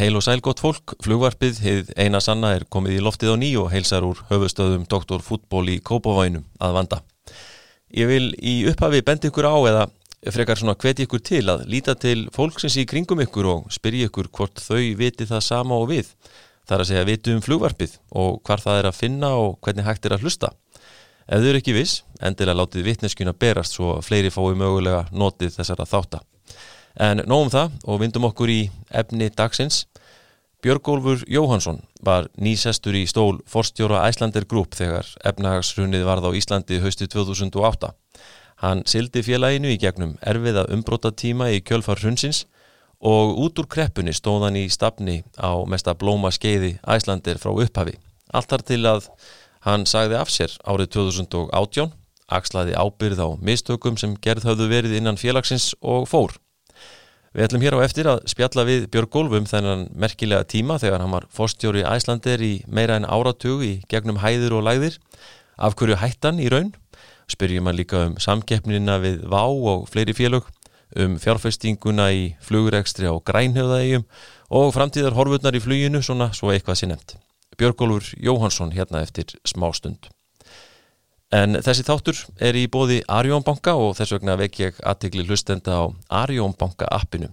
Heil og sæl gott fólk, flugvarpið, heið eina sanna er komið í loftið á ný og heilsar úr höfustöðum Dr. Fútból í Kópavænum að vanda. Ég vil í upphafi bendi ykkur á eða frekar svona hveti ykkur til að líta til fólksins í kringum ykkur og spyrja ykkur hvort þau viti það sama og við. Það er að segja vitu um flugvarpið og hvar það er að finna og hvernig hægt er að hlusta. Ef þau eru ekki viss, endilega látið vitneskjuna berast svo fleiri fái mögulega notið þessara þáttar. En nógum það og vindum okkur í efni dagsins. Björgólfur Jóhansson var nýsestur í stól Forstjóra Æslander Group þegar efnahagsrunnið varð á Íslandi hausti 2008. Hann sildi félaginu í gegnum erfiða umbróta tíma í kjölfar hrunsins og út úr kreppunni stóð hann í stafni á mesta blóma skeiði Æslander frá upphafi. Allt þar til að hann sagði af sér árið 2018, axlaði ábyrð á mistökum sem gerð höfðu verið innan félagsins og fór. Við ætlum hér á eftir að spjalla við Björg Golfum þennan merkilega tíma þegar hann var fórstjóri Æslander í meira en áratug í gegnum hæðir og læðir. Af hverju hættan í raun? Spyrjum hann líka um samkeppnina við VÁ og fleiri félög, um fjárfestinguna í flugurekstri á grænhjöðaðegjum og framtíðar horfurnar í fluginu, svona svo eitthvað sé nefnt. Björg Golfur Jóhansson hérna eftir smá stund. En þessi þáttur er í bóði Arjónbanka og þess vegna vek ég aðtegli hlustenda á Arjónbanka appinu.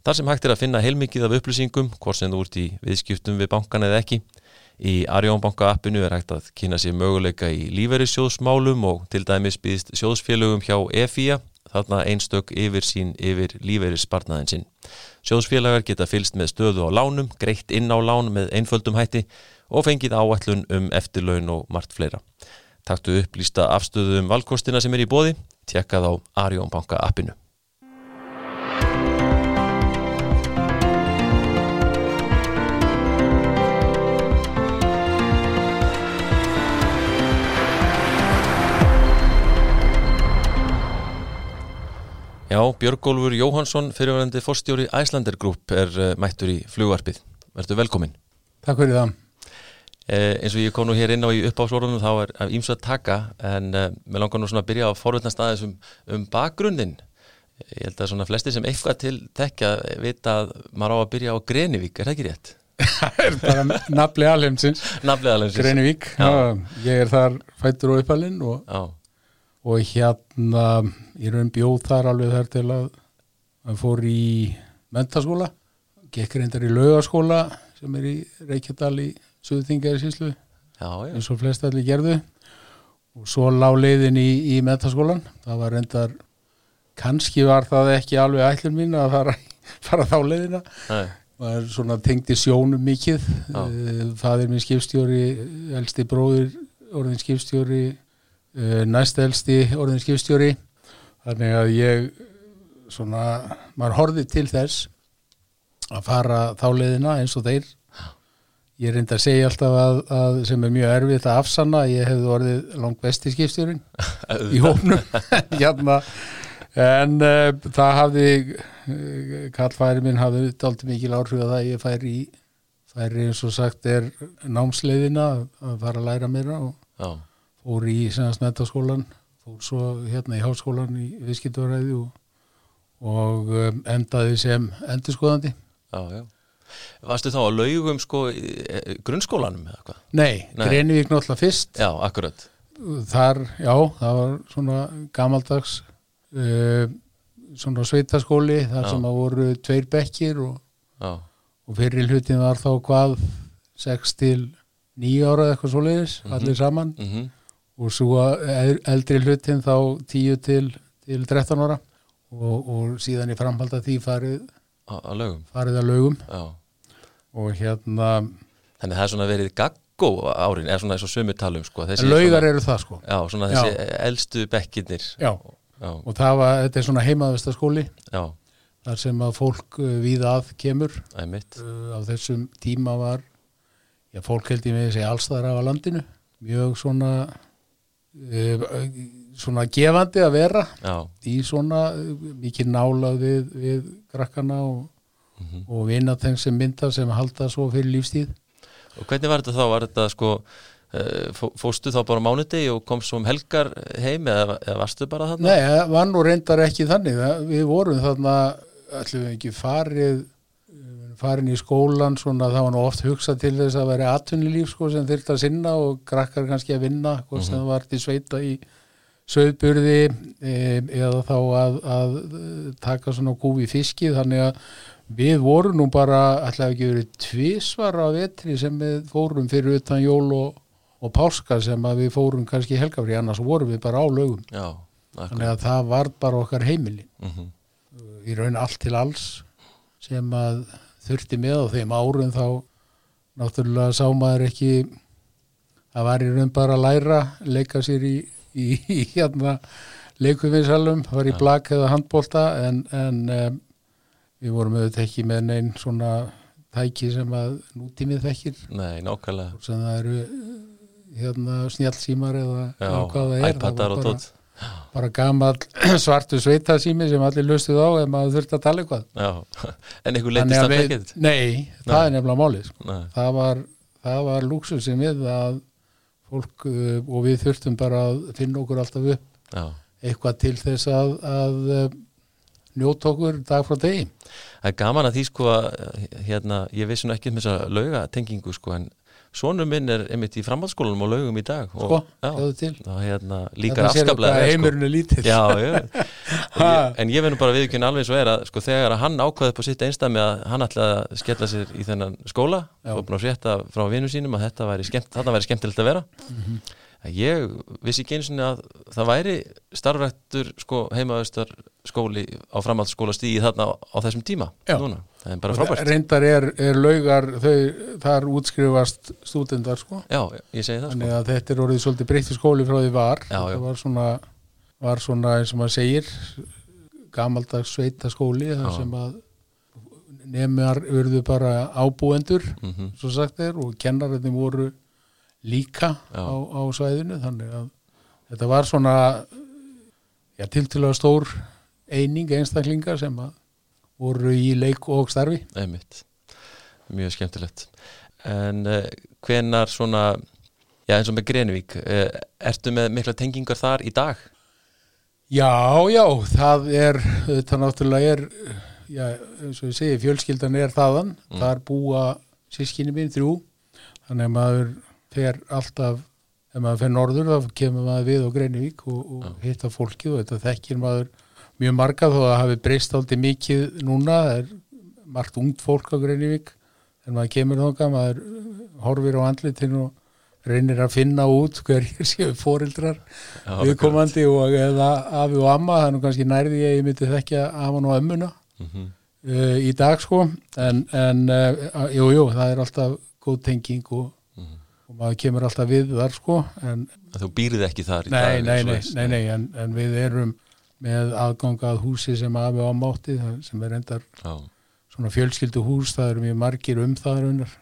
Þar sem hægt er að finna heilmikið af upplýsingum, hvort sem þú ert í viðskiptum við bankan eða ekki. Í Arjónbanka appinu er hægt að kynna sér möguleika í lífeyrissjóðsmálum og til dæmis býðist sjóðsfélögum hjá EFIA, þarna einstök yfir sín yfir lífeyrisspartnaðin sinn. Sjóðsfélagar geta fylst með stöðu á lánum, greitt inn á lán með einföldum hætti og fengið áætlun um eftirlaun og margt fleira. Takktu upplýsta afstöðu um valkostina sem er í bóði, tjekkað á Arjónbanka appinu. Já, Björgólfur Jóhansson, fyrirverandi fórstjóri Æslander Group er uh, mættur í flugvarpið. Verður velkomin. Takk fyrir það. Eh, eins og ég kom nú hér inn á í uppáðsvorunum þá er ímsu að taka en eh, mér langar nú svona að byrja að forvitna staðis um, um bakgrunninn ég held að svona flesti sem eitthvað til tekja vita að maður á að byrja á Grenivík, er það ekki rétt? Það er bara nafli alheimsins Nafli alheimsins Grenivík, já. Já, ég er þar fættur og uppalinn og, og hérna ég raun bjóð þar alveg þar til að að fór í mentaskóla gekk reyndar í laugaskóla sem er í Reykjadal í Suðþingar í síslu eins og flest allir gerðu. Og svo lág leiðin í, í metaskólan það var reyndar kannski var það ekki alveg ætlum mín að fara, fara þá leiðina. Nei. var svona tengdi sjónum mikið. Það er minn skipstjóri elsti bróður orðin skipstjóri næst elsti orðin skipstjóri. Þannig að ég svona, maður horfið til þess að fara þá leiðina eins og þeir Ég reyndi að segja alltaf að, að sem er mjög erfitt að afsanna ég hefði orðið langt besti skipstjórin í hófnum hérna, en uh, það hafði uh, kallfæri minn hafði aldrei mikil áhrif að það ég færi í færi eins og sagt er námsleiðina að fara að læra mér og Já. fór í metaskólan fór svo hérna í háskólan í viðskipturæði og, og um, endaði sem endurskoðandi. Já, já Varstu þá að laugum sko grunnskólanum eða hvað? Nei, Nei. Greinvík náttúrulega fyrst Já, akkurat Þar, já, það var svona gamaldags uh, svona sveitaskóli þar já. sem að voru tveir bekkir og, og fyrir hlutin var þá hvað 6 til 9 ára eitthvað svo leiðis, mm -hmm. allir saman mm -hmm. og svo eldri hlutin þá 10 til, til 13 ára og, og síðan í framhald að því farið að lögum, farið að lögum. Og hérna Þannig það er svona verið gaggó árin eða svona eins og sömutalum sko. Laugar eru það sko. Já, svona þessi já. eldstu bekkinir Já, já. og það var, þetta er svona heimaðvistaskóli Já. Þar sem að fólk uh, við að kemur. Æmitt uh, á þessum tíma var já, fólk held ég með þessi allstæðar af landinu. Mjög svona uh, svona gefandi að vera já. í svona uh, mikið nálað við, við krakkana og mm -hmm. og vinna þeim sem mynda sem halda svo fyrir lífstíð Og hvernig var þetta þá? Var þetta sko uh, fóstu þá bara mánudegi og kom svo um helgar heim eða, eða varstu bara þarna? Nei, það var nú reyndar ekki þannig við vorum þarna allir ekki farið farin í skólan svona það var nú oft hugsað til þess að vera atvinnilíf sko sem þurft að sinna og krakkar kannski að vinna hvort sem það var til sveita í söðburði e, eða þá að, að taka svona gúfi fiski þannig að við vorum nú bara alltaf ekki verið tvísvar á vetri sem við fórum fyrir utan jól og, og páska sem að við fórum kannski helgafri annars vorum við bara á lögum. Já, þannig að það var bara okkar heimili. Mm -hmm. í raun allt til alls sem að þurfti með á þeim árum þá náttúrulega sá maður ekki það var í raun bara að læra leika sér í, í, í hérna leikufinsalum, var í blak eða handbólta en, en við vorum auðvitað ekki með neinn svona tæki sem að nútímið þekkir. Nei, nákvæmlega. Sem það eru hérna snjálfsímar eða Já, hvað það er iPadar og bara, tótt bara gamal svartu sveitasími sem allir lustuð á ef maður þurfti að tala eitthvað. Já, en einhver leitist að ekkert Nei, það er nefnilega málið sko. Nei, það var, var lúksusum við að fólk uh, og við þurftum bara að finna okkur alltaf upp já. eitthvað til þess að, að uh, njóta okkur dag frá degi Það er gaman að því sko að hérna, ég vissi nú ekki um þessa laugatengingu sko en sonur minn er einmitt í framhaldsskólanum og laugum í dag og, sko, sjáðu til og hérna líkar afskaplega vel, sko. er Já, já ég, En ég verður bara viðkynna alveg svo er að sko þegar að hann ákvaði upp á sitt einstæmi að hann ætlaði að skella sér í þennan skóla Já. og búin að frétta frá vinnu sínum að þetta væri, skemmt, þetta væri skemmtilegt að vera Mhm. Að ég vissi ekki einu sinni að það væri starfrættur sko heimaðustar skóli á framhaldsskóla stíði þarna á, á þessum tíma það er bara Og frábært. reyndar er, er laugar þau, þar útskrifast stúdendar sko. Já, ég segi það sko. Að þetta er orðið svolítið breytti skóli frá því var. Já, þetta var svona, var svona eins og maður segir gamaldags sveita skóli þar sem að nefnjar urðu bara ábúendur mm svo sagt er og kennararnir voru líka á, á svæðinu þannig að þetta var svona já, tiltölulega stór eining einstaklingar sem að voru í leik og starfi. Einmitt, mjög skemmtilegt. En uh, hvenar svona já eins og með Grenivík uh, ertu með mikla tengingar þar í dag? Já, já, það er þetta náttúrulega er já, eins og ég segi, fjölskyldan er þaðan. Mm. þar búa sískinni mín þrjú. Þannig að maður fer alltaf ef maður fer norður þá kemur maður við á Greinivík og, og Já. hitta fólkið og þetta þekkir maður mjög marga þó að hafi breyst aldrei mikið núna, það er margt ungt fólk á Greinivík þegar maður kemur þóka, maður horfir á andlitin og reynir að finna út hverjir séu fóreldrar Já, viðkomandi og eða afi og amma er nú kannski nærði ég myndi þekkja afan og ömmuna mm uh, í dag sko. En, en uh, jú, jú, það er alltaf góð tenging og maður kemur alltaf við þar sko en þú býrið ekki þar í dag nei, nei, nei, nei en, en við erum með aðgangað húsi sem afi og amma átti það sem er endar já, svona fjölskyldu hús, það eru mjög margir um það raunar,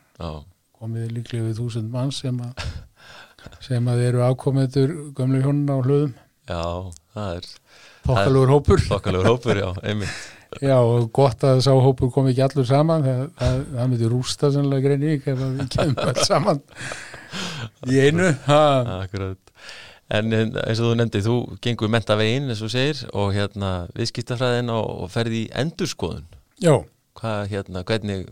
komið líklega við þúsund manns sem að sem að eru ákomendur gömlu hjónuna á hlöðum. Já, það er þokkalugur hópur. Þokkalögur hópur, já, einmitt. Já, og gott að sá hópur kom ekki allur saman það, það, það myndi rústa sannlega greini ef við kemum alls saman í einu ha. Akkurat. En eins og þú nefndi, þú gengur mentavegin eins og segir og hérna viðskiptafræðin og, og ferði í endurskoðun. Já, Hvað, hérna, hvernig,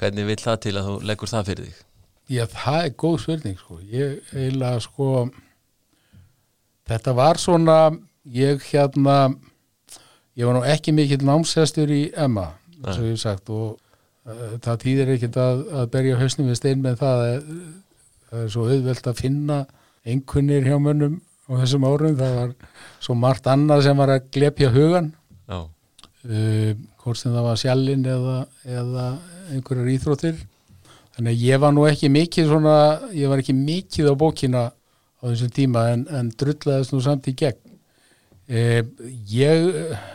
hvernig vil það til að þú leggur það fyrir þig? já, það er góð spurning sko. ég eiginlega sko þetta var svona ég hérna ég var nú ekki mikill námsestur í Emma, og ég hef sagt og uh, það týðir ekkert að, að berja hausnum við stein með það að það er svo auðvelt að finna einkunnir hjá mönnum á þessum árum, það var svo margt annað sem var að glepja hugan uh, hvort sem það var sjallinn eða, eða einhverjar íþróttir. Þannig að ég var nú ekki mikið svona, ég var ekki mikið á bókina á þessum tíma en, en drullaðist nú samt í gegn. Uh, ég eh,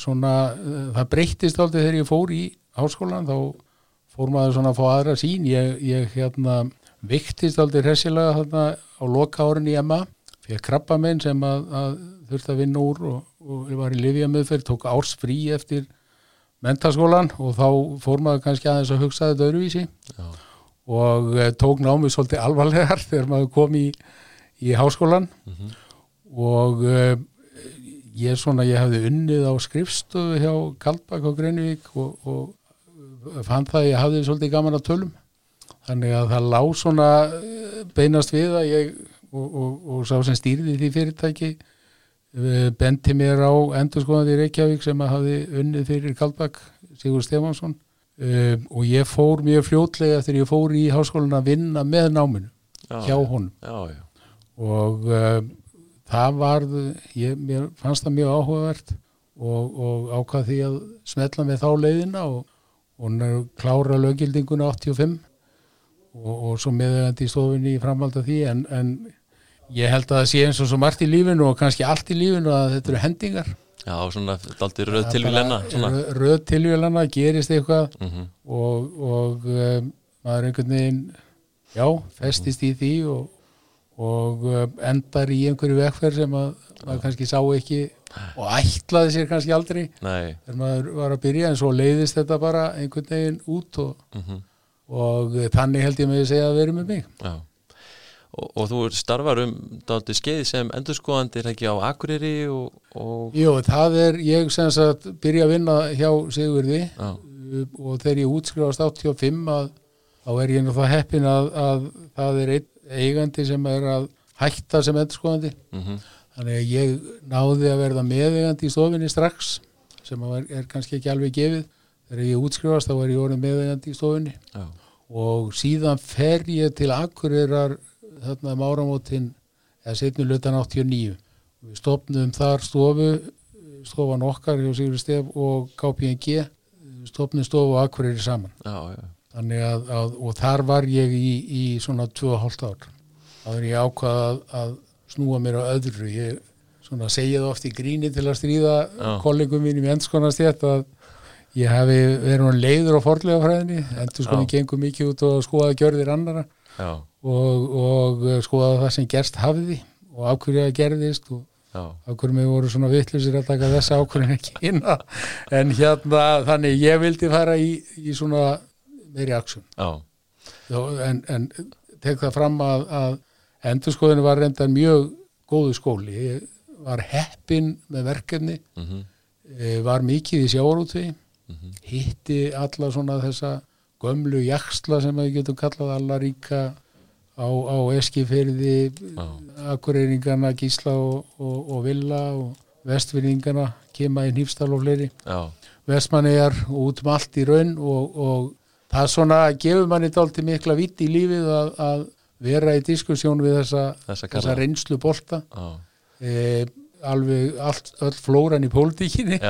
svona, uh, það breyttist aldrei þegar ég fór í háskólan þá fór maður svona að fá aðra sín ég, ég hérna viktist aldrei hressilega þarna á loka árin í Emma fyrir krabba minn sem að, að þurfti að vinna úr og, og var í Livia meðferð, tók árs frí eftir mentaskólan og þá fór maður kannski aðeins að hugsa þetta öðruvísi. Já, og e, tók námið svolítið alvarlegar þegar maður kom í, í háskólan mhm, og e, ég svona, ég hafði unnið á skrifstofu hjá Kaldbak og Greinvík og, og fann það ég hafði svolítið gaman að tölum þannig að það lág svona eh, beinast við að ég og, og, og sá sem stýrði því fyrirtæki eh, benti mér á endurskoðandi Reykjavík sem að hafi unnið fyrir Kaldbakk Sigur Stefansson um, og ég fór mjög fljótlega þegar ég fór í háskólan að vinna með náminu já, hjá honum. Já, já. og um, það var ég, mér fannst það mjög áhugavert og, og ákvað því að smetla með þá leiðina og, og klára lögildinguna 85 og, og svo meðegandi í stofinni í framhald af því en, en ég held að það sé eins og svo margt í lífinu og kannski allt í lífinu að þetta eru hendingar Já, svona daldi röð tilvílenna Röð tilvílenna, gerist eitthvað mm -hmm. og, og um, maður einhvern veginn já, festist í því og, og um, endar í einhverju vekferð sem að maður kannski sá ekki og ætlaði sér kannski aldrei Nei. þegar maður var að byrja en svo leiðist þetta bara einhvern veginn út og, mm -hmm. Og þannig held ég með að segja að vera með mig. Já. Og, og þú starfar um dálítið skeið sem endurskóðandir ekki á Akureyri og, og... Jú, það er, ég sem sagt byrja að vinna hjá Sigurði. Já. og þegar ég útskrifast 85 að þá er ég náttúrulega heppin að, að það er einn eigandi sem er að hætta sem endurskóðandi mm -hmm. þannig að ég náði að verða meðeigandi í stofinni strax sem er, er kannski ekki alveg gefið þegar ég útskrifast þá er ég orðin meðeigandi í stofinni Já. og síðan fer ég til Akureyrar þarna um áramótin eða setnu lutan 89 við stopnum þar stofu stofan okkar hjá Sigur Stef og KPNG stopnum stofu og akkurýri saman. Já, já. Að, að, og þar var ég í, í svona 2,5 ár. Þá er ég ákvað að, að snúa mér á öðru. Ég svona segið oft í gríni til að stríða kollegum mínum í ennskonastjætt að ég hef verið leiður á forlega fræðinni endur sko ég gengum mikið út og skoðaði gjörðir annara og, og eh, skoða það sem gerst hafði og ákverju að gerðist og ákverju með voru svona vittlusir að taka þessa ákverju ekki inn en hérna þannig ég vildi fara í, í svona meiri aksjón. En, en tek það fram að, að endurskoðinu var reyndan mjög góðu skóli. Ég var heppin með verkefni. Mm -hmm. var mikið í sjárótvi mm -hmm. hitti alla svona þessa gömlu jaksla sem við getum kallað alla ríka á, á Eskifyrði Akureyringana, Gísla og, og, og Villa og Vestfyrringana kema í Nýfstall og fleiri. Vestmannegar og út um allt í raun og, og það svona gefur manni dálti mikla vitt í lífið að, að vera í diskussjón við þessa, þessa, þessa reynslu bolta e, alveg allt, öll flóran í pólitíkinni.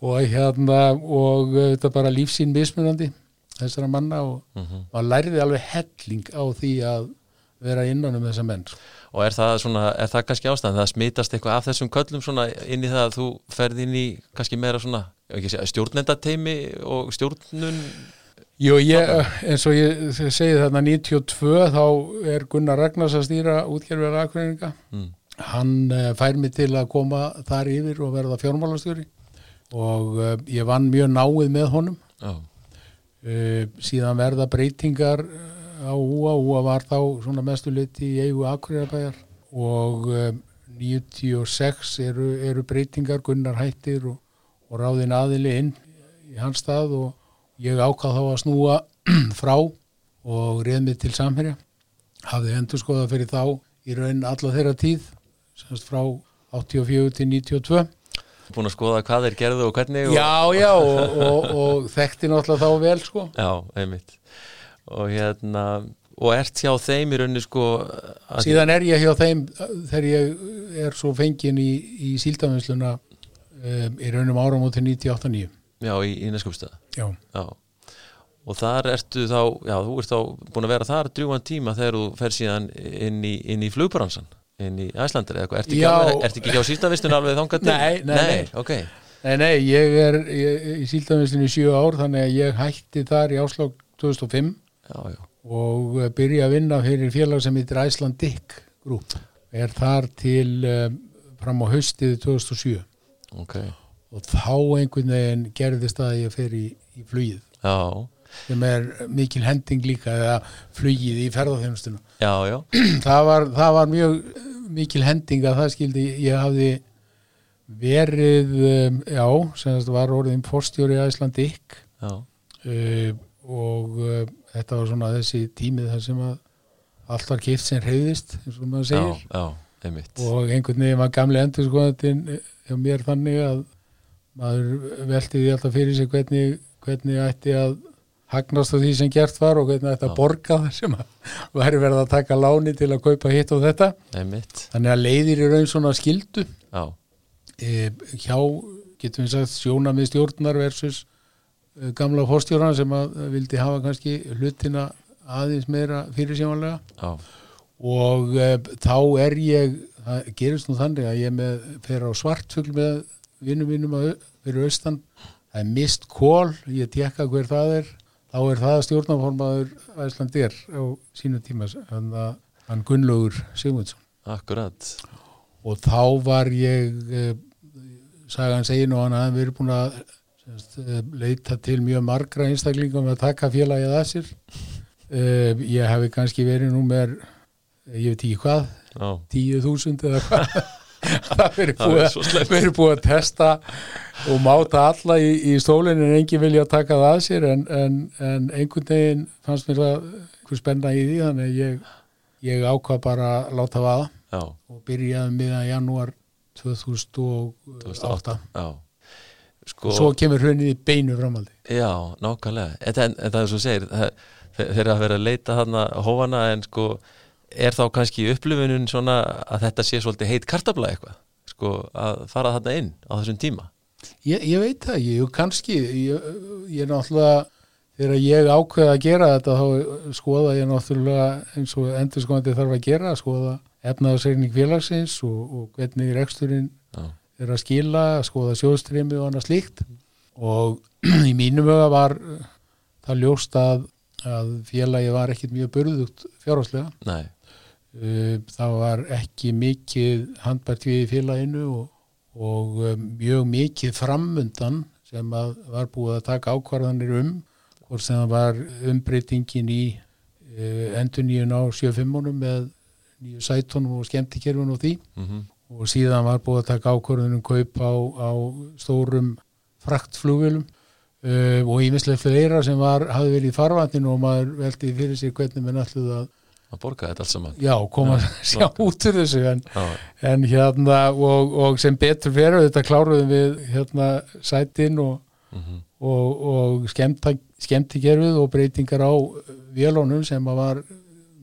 Og hérna og þetta bara lífsín mismunandi þessara manna og mm -hmm. maður læriði alveg helling á því að vera innan um þessa menn Og er það, svona, er það kannski ástæðan það smitast eitthvað af þessum köllum inn í það að þú ferði inn í kannski meira svona stjórnendateimi og stjórnun? Jú, ég, eins og ég segi þarna 92 þá er Gunnar Ragnars að stýra útgerfið aðkvæðinga mm. Hann uh, fær mig til að koma þar yfir og verða fjármálastjóri. Og uh, ég vann mjög náið með honum. Uh, síðan verða breytingar eh, á úa, úa var þá svona mestu liti í eigu Akureyrbæjar og uh, eh, 96 eru, eru breytingar. Gunnar Hættir og, og ráðin aðili inn í hans stað. Og ég ákvað þá að snúa frá og reið mig til samherja. Hafði endur skoða fyrir þá í raun alla þeirra tíð semst frá 84 til 92 búin að skoða hvað þeir gerðu og hvernig og... Já, já, og, og, og þekkti náttúrulega þá vel sko. Já, einmitt. Og hérna, og ert hjá þeim í rauninni sko Síðan er ég hjá þeim þegar ég er svo fengin í, í síldafinsluna um, í raunum áram út til 98.9 Já, í, í neskjöpstöða já. já. Og þar ertu þá, já, þú ert þá búin að vera þar drjúan tíma þegar þú fer síðan inn í, í flugbransan inn í Æslandir eða eitthvað, ertu ekki, ertu ekki hjá síldavistun alveg þangað til? Nei, nei, nei, okay. nei, nei ég er ég, í síldavistun í 7 ár þannig að ég hætti þar í áslag 2005 já, já. og eh, byrja að vinna fyrir félag sem heitir Æslandik Group. Er þar til um, fram á haustið 2007 okay. og þá einhvern veginn gerðist að ég fer í, í flugið. Já. Sem er mikil hending líka eða flugið í ferðarþjónustuna það, það var mjög mikil hending að það skildi ég hafði verið um, já, semast var orðin fórstjóri Æslandík uh, og uh, þetta var svona þessi tímið þar sem að allt var kipt sem reyðist eins og maður segir. Já, já, og einhvern veginn var gamli endur skoðandinn hjá mér þannig að maður velti því alltaf fyrir sig hvernig, hvernig ætti að hagnast á því sem gert var og hvernig ætti að Já. borga það sem væri verið að taka láni til að kaupa hitt og þetta. Einmitt, þannig að leiðir í raun svona skildu e, hjá, getum við sagt, sjónamið stjórnar versus e, gamla fórstjóran sem að e, vildi hafa kannski hlutina aðeins meira fyrirsjónlega og e, þá er ég, það gerist nú þannig að ég með, fer á svartfugl með vinnum mínum fyrir austan. Það er mist kól, ég tekka hver það er, þá er það stjórnaformaður Æslandir á sínu tíma hann, að- hann Gunnlaugur Sigmundsson. Akkurat. Og þá var ég eh, sagan segin og hann hafði verið búin að eh, leita til mjög margra einstaklingum að taka félagið að sér. Eh, ég hefði kannski verið númer ég veit ekki hvað já, 10.000 eða hvað það verið búið, að testa og máta alla í, í stólinn en enginn vilja að taka það að sér en, en, en einhvern veginn fannst mér það einhver spenna í því þannig ég, ég ákvað bara að láta vaða já, og byrjaði miðan janúar 2008 2008 já. Sko, svo kemur hrunnið í beinu framaldi já, nákvæmlega. En, en, en það er svo segir þeir eru að vera að leita þarna hófana en sko, er þá kannski upplifunum svona að þetta sé svolítið heit kartabla eitthvað, sko, að fara þarna inn á þessum tíma? Ég, ég veit það, ég, kannski. Ég, ég er náttúrulega þegar ég ákveða að gera þetta þá skoða ég náttúrulega eins og endur skoðandi þarf að gera skoða efnaðarsegning félagsins og, og hvernig reksturinn já, er að skila, skoða sjóðstrimi og annað slíkt. Og í mínum huga var það ljóst að, að félagi var ekkit mjög burðugt fjárháslega nei, það var ekki mikið handbært við í félaginu og, og um, mjög mikið framundan sem að var búið að taka ákvarðanir um hvort sem var umbreytingin í uh, endur nýjun á 7-5 með nýju sætonum og skemmtikerfun og því. Mhm, og síðan var búið að taka ákvarðanir um kaup á, á stórum fraktflugvélum uh, og ímislega fleira sem var, hafði verið í farvatninu og maður veldi fyrir sig hvernig menn ætluð að borga þetta allt saman. Já, koma að sjá út úr þessu en, en hérna og, og sem betur fyrir þetta kláruðum við hérna sætin og, mhm, og, og skemmta, skemmtikerfið og breytingar á vélónum sem að var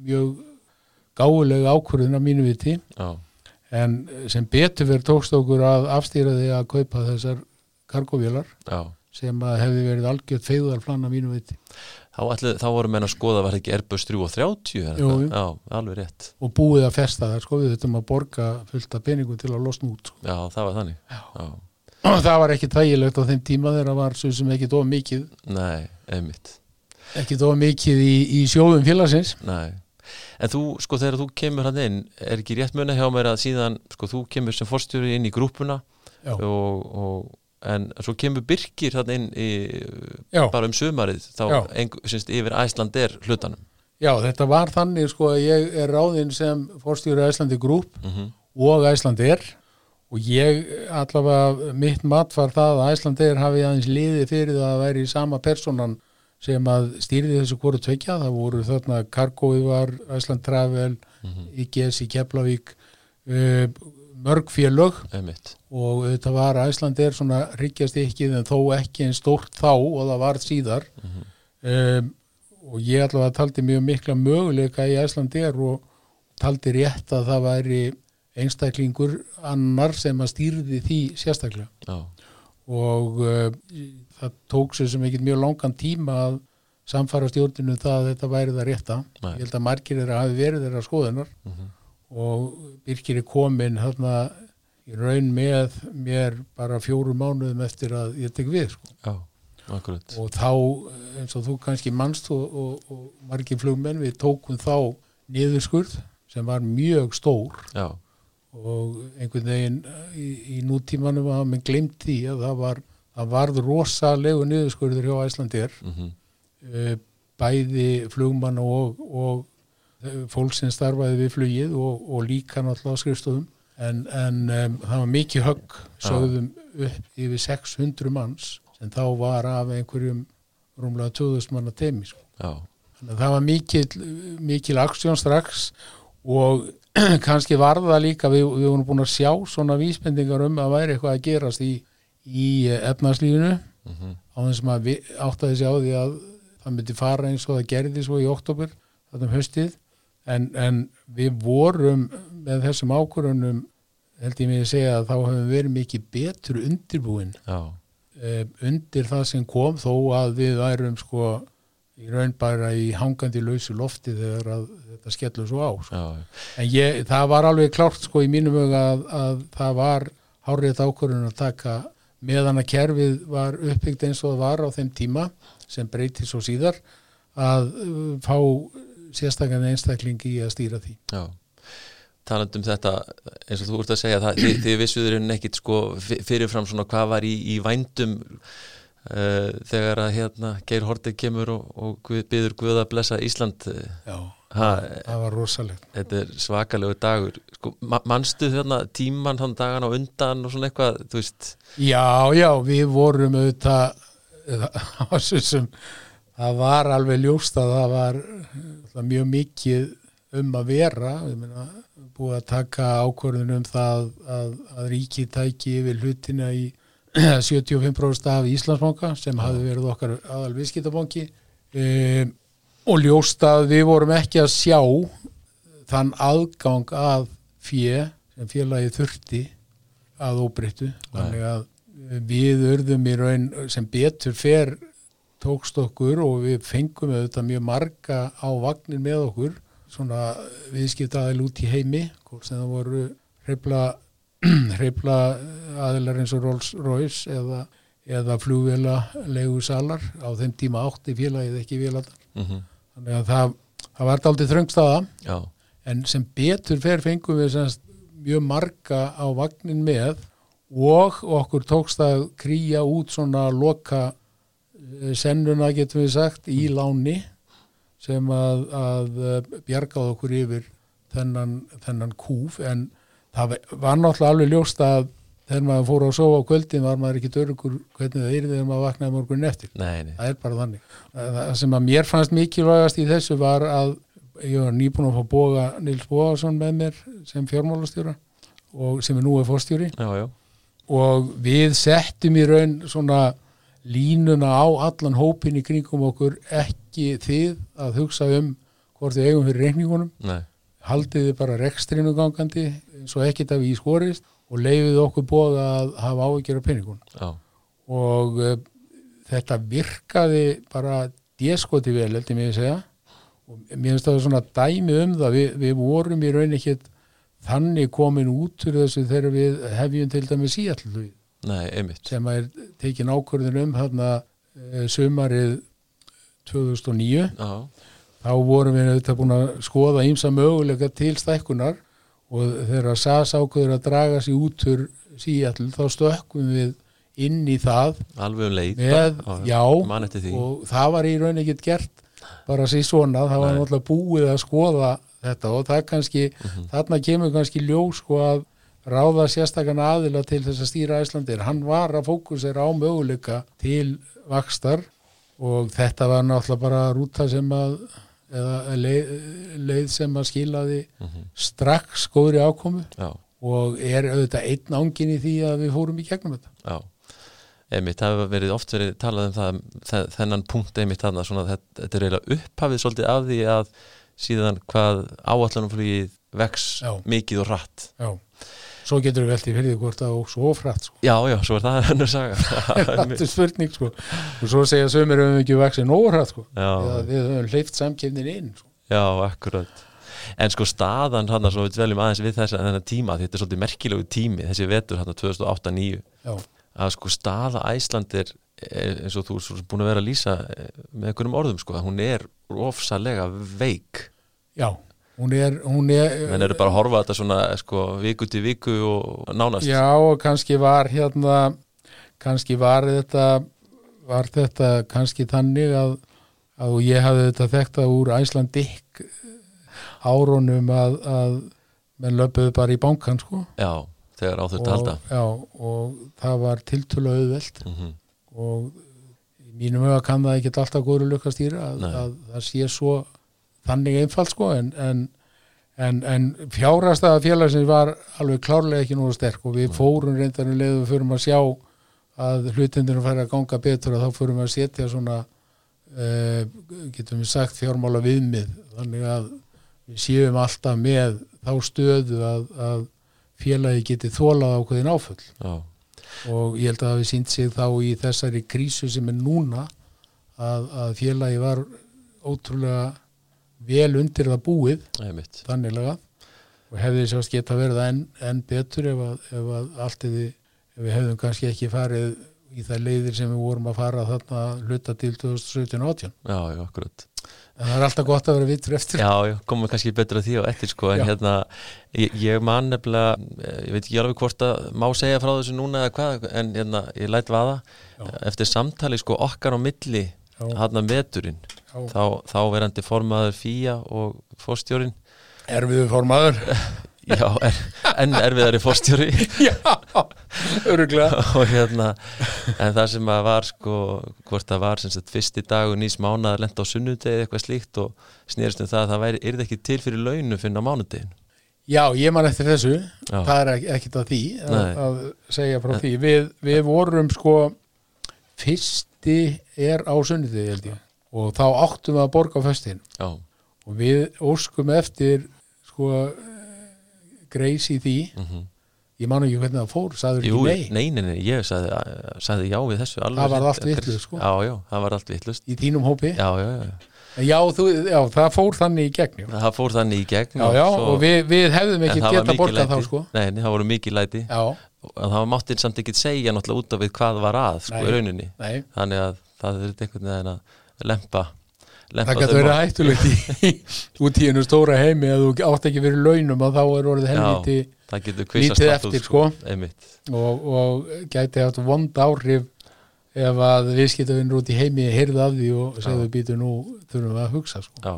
mjög gáulega ákvörðun á mínu viti. Já, en sem betur fyrir tókst okkur að afstýra því að kaupa þessar kargovélar sem að hefði verið algjört feyðarflann á mínu viti Þá, ætli, þá voru menn að skoða var ekki Airbus 3 og 30 er Jú, þetta? jú. Já, alveg rétt og búið að festa það sko við þurfum að borga fullt af peningum til að losna út sko. Já, það var þannig Já, og það var ekki þægilegt á þeim tíma þegar það var svo sem ekki of mikið Nei, einmitt ekki of mikið í, í sjóðum félagsins Nei En þú, sko, þegar þú kemur hann inn er ekki rétt muna hjá mér að síðan sko, þú kemur sem forstjóri inn í grúpuna Já. og, og en svo kemur Birkir hann inn í, bara um sumarið þá ein, syns, yfir Æsland er hlutanum. Já, þetta var þannig sko að ég er ráðinn sem fórstjóri Æslandi Group mm og Æsland er og ég allavega mitt mat var það að Æsland er hafi aðeins liðið fyrir það að væri sama personan sem að stýrði þessu hvort tvekja, það voru þarna Kargóið var, Æsland Travel IGS í Keflavík uh, mörg félög Einmitt. og þetta var Æsland er svona ríkjast ekki en þó ekki en stórt þá og það var síðar. Um, og ég allavega taldi mjög mikla möguleika í Æsland er og taldi rétt að það væri einstaklingur annar sem að stýrði því sérstaklega. Já, og uh, það tók sér sem ekkert mjög langan tíma að samfara stjórninu það að þetta væri það rétta. Nei. ég held að margir þeirra hafi verið þeirra skoðunar. Mhm. Og Birkir er komin hérna í raun með mér bara fjórum mánuðum eftir að ég tek við sko. já, akkurat. Og þá eins og þú kannski mannst og, og, og margir flugmenn við tókum þá niðurskurð sem var mjög stór. Já, og einhvern veginn í, í nútímanum að mann glemt því að það var það varð rosalegu niðurskurður hjá Æslandir mhm, uh, bæði flugmann og, og eh, fólk sem starfaði við flugið og, og líka náttúrulega skrifstofum en, en um, það var mikið högg sögðum upp yfir 600 manns sem þá var af einhverjum rúmlega 2000 manna teimi sko. það var mikil, mikil aksjón strax og kannski var það líka við, við vorum búin að sjá svona vísbendingar um að væri eitthvað að gerast í, í efnarslífinu mm -hmm. á þessum að við áttaði sig á því að það myndi fara eins og það gerði svo í oktober þetta um höstið en, en við vorum með þessum ákvörunum held ég mig að segja að þá hefum við verið mikið betur undirbúin. Uh, undir það sem kom þó að við værum sko í raun bara í hangandi lausu lofti þegar að þetta skellur svo á sko. Já, en ég, það var alveg klárt sko í mínum huga að, að það var hárið ákvörðun að taka meðan að kerfið var uppbyggt eins og það var á þeim tíma sem breytið svo síðar að fá sérstaklega einstaklingi í að stýra því. Já. Talandum þetta eins og þú ert að segja það, þið, þið vissuður en ekkit sko fyrirfram svona hvað var í, í vændum uh, þegar að hérna Geir Hortið kemur og, og byður Guð að blessa Ísland Já, ha, það var rosalegt. Þetta er svakalegu dagur. Sko, mannstu þarna tíman þann dagan á undan og svona eitthvað, þú veist? Já, já, við vorum auðvitað það var alveg ljóst að það var mjög mikið um að vera. Minna búið að taka ákvörðun um það að, að ríkið tæki yfir hlutina í 75% af Íslandsbanka sem hafi verið okkar aðal viðskiptabanki e, og ljósta að við vorum ekki að sjá þann aðgang að fjö sem félagi þurfti að óbreyttu. Þannig að við örðum í raun sem betur fer tókst okkur og við fengum auðvitað mjög marga á vagnir með okkur svona viðskiptaðil út í heimi sem það voru hreifla aðilar eins og Rolls Royce eða, eða flugvela legu salar á þeim tíma átti félagið ekki véladar mm -hmm. þannig að það, það var aldrei þröngstaða Já. en sem betur fer fengum við semst mjög marga á vagnin með og okkur tókst að krýja út svona loka sennuna getum við sagt í láni sem að, að eh, bjargaði okkur yfir þennan, þennan kúf. En það var náttúrulega alveg ljóst að þegar maður fór að sofa á kvöldin var maður ekki dörgur hvernig það er þegar maður vaknaði morgunin eftir. Nei, nei. það er bara þannig. Það sem að mér fannst mikilvægast í þessu var að ég var nýbúin að fá boga Nils Bóðarsson með mér sem fjármálastjóra og sem er nú er fórstjóri og við settum í raun svona línuna á allan hópin í kringum okkur ekki þið að hugsa um hvort þið eigum fyrir reikningunum. Nei. haldiði bara rekstrinu gangandi eins og ekkit af í skorist og leiðið okkur bóða að hafa ávíkjara peningun Já. og uh, þetta virkaði bara déskoti vel, heldur mér að segja. Og mér finnst það svona dæmi um það, Vi, við vorum í raun ekkit þannig komin út úr þessu þegar við hefjum til dæmis í Nei, sem er tekin ákvörðin um hérna sumarið 2009 Já. þá vorum við auðvitað búin að skoða ímsa möguleika til stækkunar og þegar SAS ákvörður að draga sér út úr síall þá stökkum við inn í það. Alveg um leið. Með, já, og það var í raun ekkert gert bara sér svona, það var náttúrulega búið að skoða þetta og það kannski, mm -hmm. þarna kemur kannski ljós sko að ráða sérstakann aðila til þess að stýra Æslandir. Hann var að fókusera á möguleika til vakstar og þetta var náttúrulega bara rúta sem að leið, leið sem að skilaði mm -hmm. strax góðri ákomu Já. og er auðvitað einn ángin í því að við fórum í gegnum þetta. Já, einmitt, það hefur verið oft verið talað um það, þennan punkt einmitt þarna, svona þetta, þetta er eiginlega upphafið svolítið af því að síðan hvað áallanumflugið vex Já. mikið og rætt. Já svo getur við veltið fyrir því hvort það er svo frætt sko. Já, já, svo er það hennur saga. Þetta er spurning sko. Og svo segja sömur um ekki vaksið nógrætt sko. Eða, við höfum hleyft samkjöfnin inn sko. Já, akkurat. En sko staðan hann að svo við veljum aðeins við þess tíma, þetta er svolítið merkilegu tími þessi vetur hann að 2008-2009 að sko staða Æsland er eins og þú er búin að vera að lýsa eh, með einhverjum orðum sko, hún er ofsalega veik. Já hún er, hún er en eru bara að horfa þetta svona sko, viku til viku og nánast. Já og kannski var hérna kannski var þetta var þetta kannski þannig að, að ég hafði þetta þekta úr Æslandik árunum að, að menn löpuðu bara í bankan sko. Já, þegar á þetta halda. já, og það var tiltölu auðveld mm -hmm. og mínum huga kann það ekki alltaf góður lukkastýra að, að það sé svo þannig einfalt sko en, en, en, en fjárasta félagsins var alveg klárlega ekki nú sterk og við fórum reyndarinn leðum við fyrir að sjá að hlutendinu fær að ganga betur og þá fyrir við að setja svona uh, getum við sagt fjármála viðmið þannig að við séum alltaf með þá stöðu að, að félagi geti þólað ákveðin áfull Já. og ég held að það við sínt sig þá í þessari krísu sem er núna að, að félagi var ótrúlega vel undir það búið þanniglega og hefði sérst geta verið enn en betur ef, að, ef að allt eði ef við hefðum kannski ekki farið í það leiðir sem við vorum að fara þarna hluta til 2017-18 Já, já, akkurat. En það er alltaf gott að vera vittur eftir. Já, já, komum kannski betur að því og eftir sko en já. hérna, ég, ég man nefnilega ég veit ekki alveg hvort að má segja frá þessu núna eða hvað, en hérna ég lætt vaða, já. eftir samtali sko okkar á milli, hann að veturinn þá, þá verandi formaður Fía og fórstjórin Erfiðu formaður. Já, er, en erfiðari fórstjóri Já, öruglega og hérna, en það sem að var sko, hvort það var sem sagt fyrsti dag og nýs mánað lenda á sunnudegi eitthvað slíkt og snýrst um það að það væri, er það ekki til fyrir launu fyrir á mánudegin Já, ég man eftir þessu. Já. það er ekkit að því að, að segja frá en, því. Við, við vorum sko fyrsti er á sunnudegi held ég og þá áttum við að borga föstin Já. og við óskum eftir sko greis í því. Mm -hmm. ég man ekki hvernig það fór, saður ekki nei? Nei, nei, nei, ég sagði, sagði já við þessu Það var allt vittlust sko. Já, já, það var allt vittlust Í þínum hópi? Já, já, já. Já, þú, já, það fór þannig í gegn. Það fór þannig í gegn Já, já, og, og við, við hefðum ekki geta borgað þá sko. Nei, það voru mikið læti. Já. Og það mátti samt ekki segja náttúrulega út af við hvað var að sko í rauninni. Nei. þannig að það er einhvern veginn að lempa það getur verið hættulegt í út í einu stóra heimi að þú átt ekki verið launum og þá er orðið helviti lítið eftir sko, sko. Og, og gæti haft vond áhrif ef að viðskiptavinnur út í heimi heyrði af því og segðu býtu nú þurfum við að hugsa sko. Já,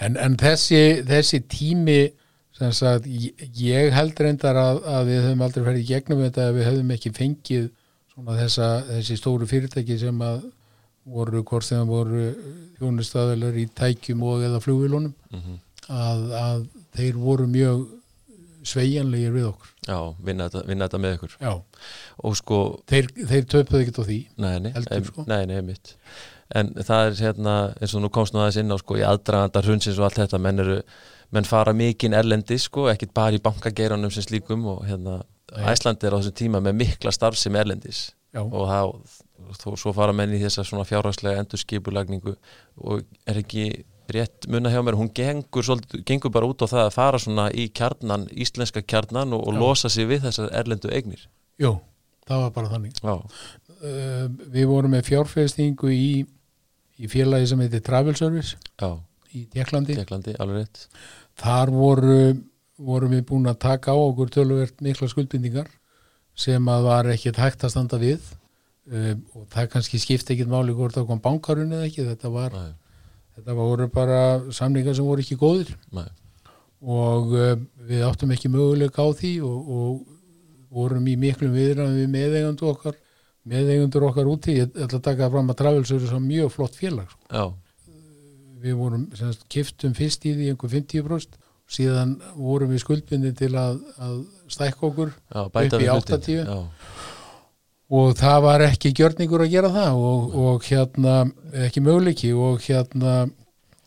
en, en þessi, þessi tími sagt, ég held reyndar að, að við höfum aldrei ferið gegnum þetta að við höfum ekki fengið þessa, þessi stóru fyrirtæki sem að voru hvort þegar voru þjónustæðilegar í tækjum og eða flugvilunum mm -hmm. að, að þeir voru mjög sveianlegir við okkur Já, vinna þetta, vinna þetta með okkur Já, og sko Þeir, þeir töpuð ekkert á því Nei, nei, heldur, sko. nei, nei, mitt En það er hérna, eins og nú komst nú aðeins inn á sko í aðdragandar hundsins og allt þetta menn eru, menn fara mikinn erlendi sko, ekkit bara í bankageiranum sem slíkum og hérna Æslandi er á þessum tíma með mikla starf sem erlendis Já. og það þó svo fara menni í þessa svona fjárhagslega endurskipulagningu og er ekki rétt munna hjá mér, hún gengur, svolítið, gengur bara út á það að fara svona í kjarnan, íslenska kjarnan og, og losa sig við þessar erlendu eignir. Jú, það var bara þannig. Uh, Við vorum með fjárfæstingu í, í félagi sem heitir Travel Service Já. í Tjekklandi Þar voru vorum við búin að taka á okkur töluvert mikla skuldbindingar sem að var ekkert hægt að standa við um, og það kannski skipti ekkit máli hvort það kom bankarun eða ekki. Þetta var þetta voru bara samlingar sem voru ekki góðir. Nei. og um, við áttum ekki möguleika á því og, og vorum í miklum viðræðum við meðeigandur okkar meðeigandur okkar úti. Ég ætla að taka fram að Travelsur er mjög flott félag sko. við vorum semst, kiftum fyrst í því einhver 50% síðan vorum við skuldbindi til að, að stækka okkur Já, upp í 80 og það var ekki gjörningur að gera það og, og hérna ekki möguleiki og hérna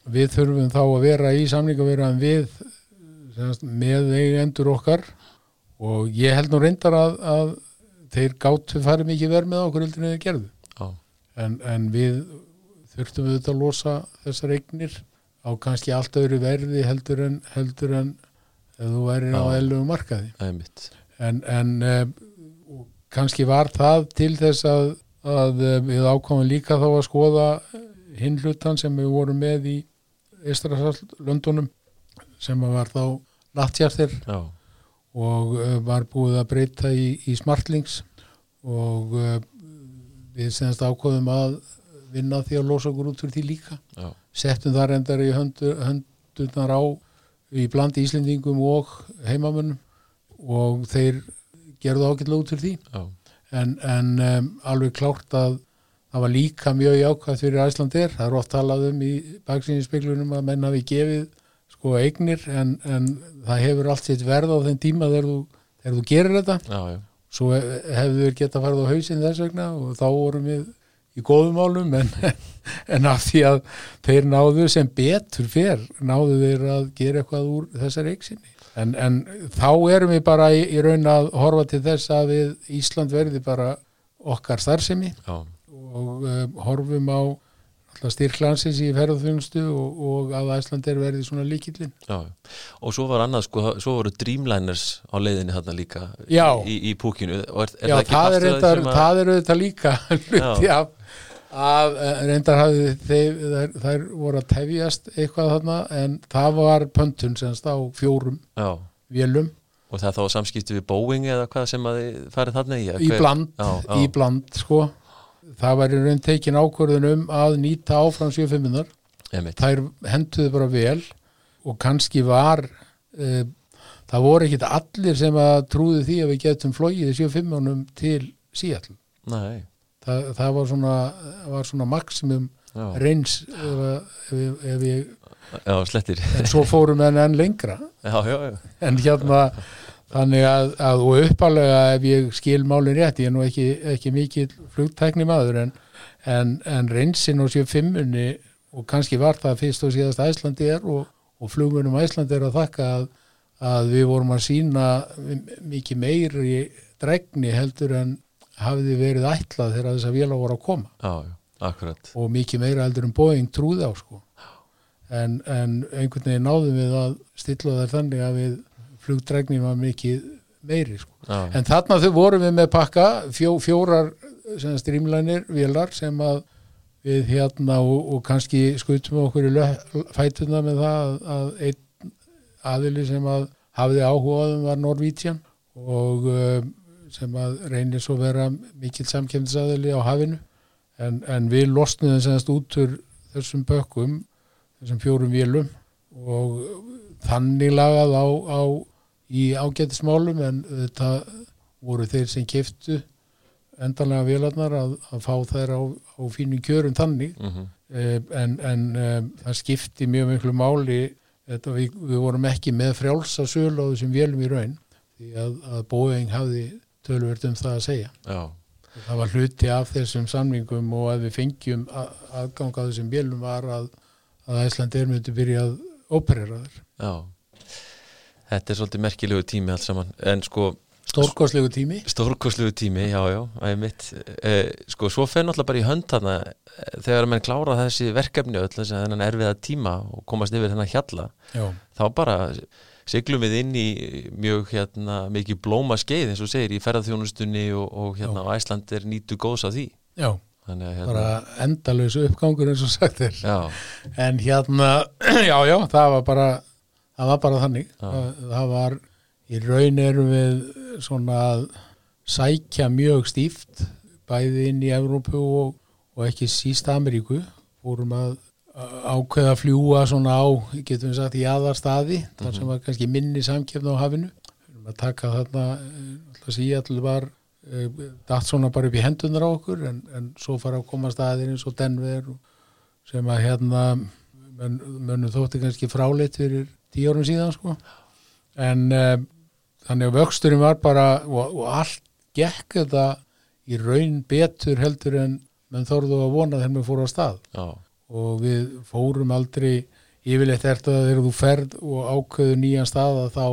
við þurfum þá að vera í samlingaverðan við semast, með eigendur okkar. Og ég held nú reyndar að, að þeir gáttu farið mikið verð með okkur heldur en þeir gerðu. En, en við þurftum við að losa þessar eignir á kannski allt öðru verði heldur en heldur en þú væri á ellu markaði. En, en kannski var það til þess að, að eh, við ákomum líka þá að skoða hinn hlutan sem við vorum með í Ístrasallöndunum sem var þá nattjartir og uh, var búið að breyta í, í smartlings og uh, við senast ákofum að vinna því að losa okkur út fyrir því líka Já. settum þar endar í höndu, höndunar á í blandi Íslendingum og heimamönnum og þeir gerðu ágætlega út fyrir því. Já. en, en um, alveg klárt að það var líka mjög jákvæmt fyrir Æslandir, það er oft talað um í baksíninspeglunum að menna við gefið sko eignir en, en það hefur allt sitt verð á þenn tíma þegar þú, þegar þú gerir þetta. Já, svo hefur við geta farið á hausin þess vegna og þá vorum við í góðum álum en, en af því að þeir náðu sem betur fer náðu þeir að gera eitthvað úr þessar eiksinni en, en þá erum við bara í, í raun að horfa til þess að við Ísland verði bara okkar starfsemi. Já. og um, horfum á styrklansins í ferðarþjónustu og, og að Æsland er verið svona líkillin Já, og svo var annað sko, svo voru Dreamliners á leiðinni þarna líka Já. í, í púkinu. Er, er Já, það, það, er reyndar, að... það er auðvitað líka hluti af að eh, reyndar hafði þeir, þær, þær voru að tefjast eitthvað þarna en það var pöntun semst á fjórum Já. vélum. Og það þá samskipti við Boeing eða hvað sem að þið farið þarna í? Í bland, í bland sko. Það var í raun tekin ákvörðun um að nýta áfram 75-unar þær henduðu bara vel og kannski var e, það voru ekkit allir sem að trúðu því að við getum flóið 75-unum til Seattle Þa, það var svona, var svona maksimum já. reyns ef, ef, ef ég já, slettir. en svo fórum við enn lengra. Já, en hérna þannig að, að og uppalega ef ég skil málinn rétt, ég er nú ekki, ekki mikið flugtækni maður en, en, en reynsin og séu fimmunni og kannski var það fyrst og síðast Æslandi er og, og flugunum Æslandi er að þakka að, að við vorum að sína mikið meiri dregni heldur en hafiði verið ætlað þegar þess að vila voru að koma. Já, akkurat. Og mikið meira heldur en Boeing trúði á sko. En, en einhvern veginn náðum við að stilla þær þannig að við flugdregnin var mikið meiri sko. en þarna þau vorum við með pakka fjó, fjórar strímlænir vilar sem að við hérna og, og kannski skutum okkur í fætuna með það að, að einn aðili sem að hafiði áhugaðum var Norvítsjan og um, sem að reynir svo vera mikill samkjöndsaðili á hafinu en, en við losnum þess út úr þessum bökkum þessum fjórum vilum og þannig lagað á, á í ágættismálum en þetta voru þeir sem keftu endanlega vélarnar að, að fá þær á, á fínu kjörum þannig mhm. -huh. en, en um, það skipti mjög miklu máli þetta við, við vorum ekki með frjálsa söl á þessum vélum í raun því að, að Boeing hafði tölvört um það að segja. Já. það var hluti af þessum samningum og að við fengjum að, aðgang að þessum vélum var að að Æsland er myndi byrja að óperera þér Já. Þetta er svolítið merkilegu tími alls saman. En sko Stórkoslegu tími. Stórkoslegu tími, já, já, það er mitt eh, sko, svo fenn alltaf bara í hönd þarna eh, þegar mann klára þessi verkefni öll þess að þennan erfiða tíma og komast yfir þennan hjalla já. þá bara siglum við inn í mjög hérna, mikið blóma skeið eins og segir í ferðarþjónustunni og, og hérna á Æsland er nýtu góðs á því. Já, Þannig, hérna, bara endalösu uppgangur eins og sagt er. Já. en hérna, já, já, það var bara það var bara þannig. Það, það var, í raun erum við svona að sækja mjög stíft bæði inn í Evrópu og, og ekki síst Ameríku. Fórum að ákveða að fljúa svona á, getum við sagt, í aðarstaði þar sem mhm. var kannski minni samkjöfn á hafinu að taka þarna alltaf síall var uh, dætt svona bara upp í hendunar á okkur en, en svo fara að koma staðir eins og Denver sem að hérna mönnum þótti kannski fráleitt fyrir tíu árum síðan sko en uh, þannig að vöxturinn var bara og, og allt gekk þetta í raun betur heldur en menn þorðu að vona þegar við fórum á stað Já. Og við fórum aldrei yfirleitt eftir að þegar þú ferð og ákveðu nýjan stað að þá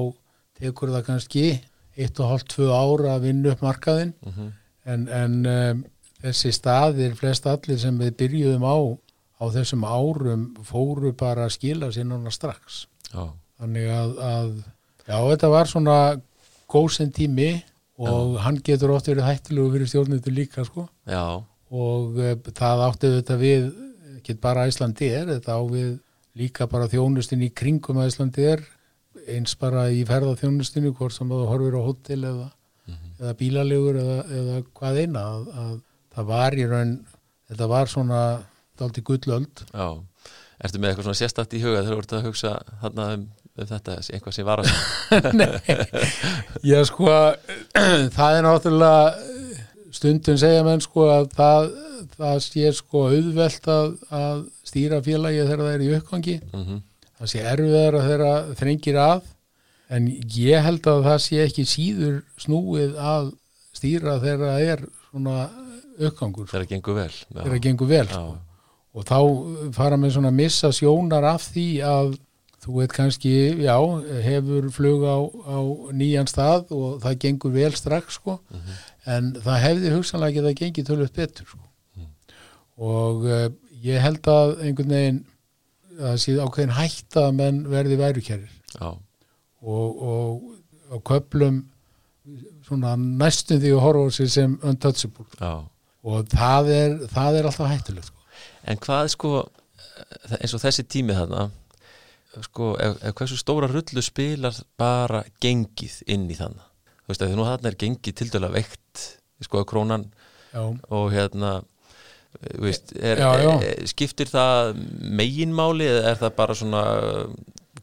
tekur það kannski 1,5-2 ára að vinna upp markaðinn uh mhm. -huh. en, en um, þessi staðir flest allir sem við byrjuðum á á þessum árum fóru bara að skila sér núna strax Já. þannig að, að já, þetta var svona góðsend tími og já. hann getur oft verið hættilegu fyrir stjórnundu líka sko já. og e, það átti þetta við ekki bara Íslandi er, þetta á við líka bara þjónustin í kringum að Íslandi er eins bara í ferðarþjónustinu hvort sem það horfir á hótel eða, mm -hmm. eða bílalegur eða, eða hvað eina að, að það var í raun þetta var svona daldi gullöld. Já. Ertu með eitthvað svona sérstætt í huga þegar þú ert að hugsa þarna um, um þetta, einhvað sem var að Nei, já sko það er náttúrulega stundum segja menn sko að það, það sé sko auðvelt að, að stýra félagi þegar það er í uppgangi mm -hmm. það sé erfiðar að þeirra þrengir að en ég held að það sé ekki síður snúið að stýra þegar það er svona uppgangur þegar það gengur vel þegar það gengur vel sko. og þá fara með svona missa sjónar af því að þú veit kannski, já, hefur flug á, á nýjan stað og það gengur vel strax sko mm -hmm. en það hefði hugsanlega ekki það gengið tölvöld betur sko mm. og uh, ég held að einhvern veginn það sé ákveðin hætt að menn verði værukjærir og, og á köplum svona næstum því að horfa á sig sem untouchable já. og það er, það er alltaf hættulegt sko. En hvað sko eins og þessi tími þarna sko, ef, ef hversu stóra rullu spilar bara gengið inn í þann þú veist, þegar nú þarna er gengið til dæla veikt, sko, krónan já. og hérna veist, er, Já, já. Er, skiptir það meginmáli eða er það bara svona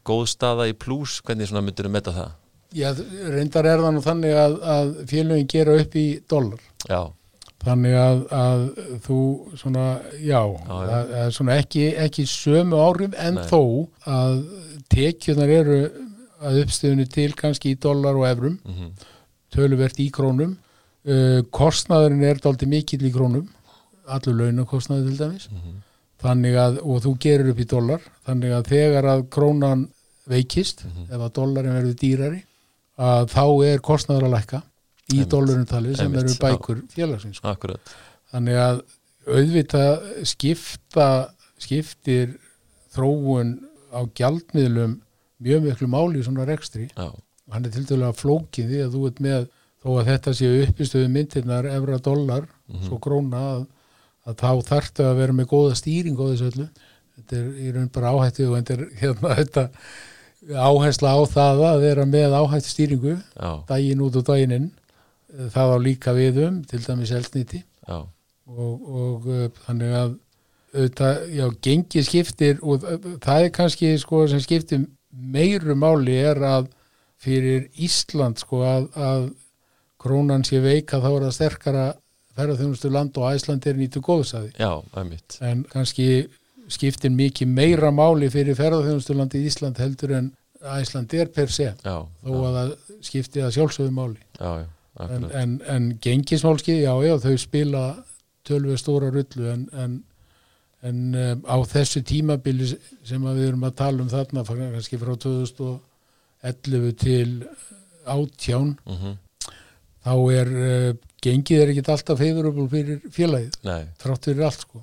góð staða í plús, hvernig svona myndir þú metta það? Já, reyndar er það nú þannig að, að félögin gera upp í dólar Já, þannig að, að þú svona, já, Já, já. svona ekki, ekki sömu áhrif en Nei. þó að tekjunar eru að uppstöðunni til kannski í dólar og evrum mm töluvert í krónum uh, kostnaðurinn er daldi mikill í krónum allur launakostnaður til dæmis Mhm. þannig að, og þú gerir upp í dólar þannig að þegar að krónan veikist, Mhm. ef að dólarin verður dýrari, að þá er kostnaður að lækka í dólarin talið sem eru bækur félagsins sko. þannig að auðvitað skipta skiptir þróun á gjaldmiðlum mjög miklu máli í svona rekstri. Og hann er til dælu að flókin því að þú ert með þó að þetta séu uppistöðu myndirnar efra dólar, Mhm. svo króna að, að þá þarftu að vera með góða stýring á þessu öllu. Þetta er í raun bara áhættu og þetta er hérna þetta áhersla á það að vera með áhættu stýringu já, daginn út og daginn inn það á líka við um, til dæmis elsniti já, og, og uh, þannig að auðvitað, já, gengi skiptir og það er kannski sko sem skiptir meiru máli er að fyrir Ísland sko að, að krónan sé veika þá er það sterkara ferðarþjónustu land og Æsland er nýtu góðsæði já, einmitt. En kannski skiptir mikið meira máli fyrir ferðarþjónustu landi Ísland heldur en Æsland er per se Já, þó að það skipti að sjálfsögðu máli. Já, já, en, en, en gengismálski, já, já, þau spila tölvið stóra rullu en, en, en um, á þessu tímabili sem að við erum að tala um þarna kannski frá 2011 til átján mm þá er uh, gengið er ekkit alltaf favorable fyrir félagið Nei, þrátt fyrir allt sko.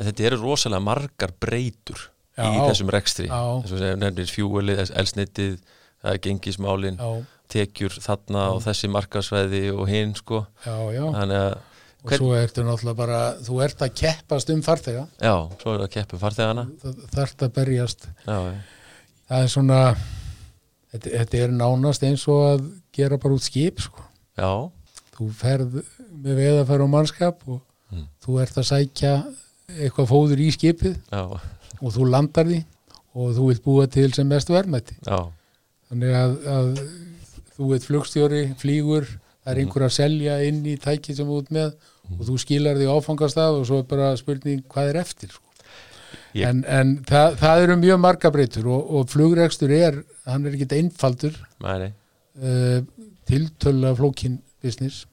Þetta eru rosalega margar breytur í Já. þessum rekstri. Já. og sem nefnir fjúelið, elsnitið það er gengismálin, já, tekjur þarna og þessi markasvæði og hinn sko. Já, já. Þannig að, og svo ertu náttúrulega bara þú ert að keppast um farþega. Já, svo er það að keppu farþegana. Það þarft að berjast. Já, það er svona þetta, þetta er nánast eins og að gera bara út skip sko. Já, þú ferð með veðafær og mannskap og Mm. þú ert að sækja eitthvað fóður í skipið já, og þú landar því og þú vilt búa til sem mest verðmætti já, þannig að, að þú veit flugstjóri, flýgur það er einhver að selja inn í tæki sem ert með og þú skilar því á áfangastað og svo er bara spurning hvað er eftir sko. Ég- en, en það, það eru mjög marga breytur og, og flugrekstur er hann er ekkit einfaldur. Uh, tiltölu flókin business.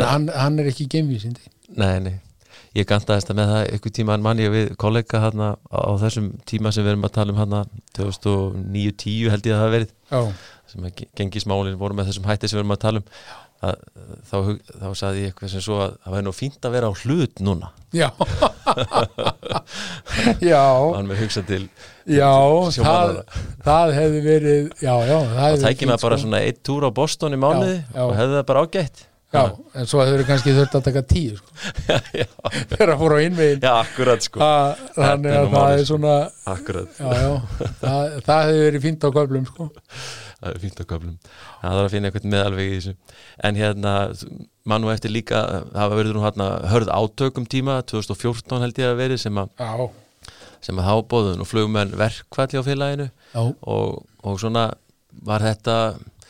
En hann, hann er ekki geimvísindi. Nei, nei, ég gantaðist með það einhver tíma mann ég við kollega hérna á þessum tíma sem við erum að tala um hérna 2009-10 held ég að það hafi verið já, sem að gengismálin voru með þessum hætti sem við erum að tala um að, þá, þá saði ég eitthvað sem svo að það væri nú fínt að vera á hlut núna. Já. Já, hann með hugsa til já það, það hefði verið já, já, það hefði tækið maður bara sko. svona eitt túr á Boston í mánuði Já, já. og hefði það bara ágætt já, en svo hefur kannski þurft að taka tíu sko, já, þegar að fóra á innvegin já, akkurat sko. Það- þannig að það er sko. svona akkurat, já, já, það, það hefði verið fínt á köflum sko. það er fínt á köflum. Það þarf að finna eitthvað meðalveg í þessu. En hérna, mann og eftir líka það verður nú hérna hörð átökum tíma 2014 held ég að verið sem að, já, sem að hábóðun og flugmenn verkvalli á félaginu. Já, og, og svona var þetta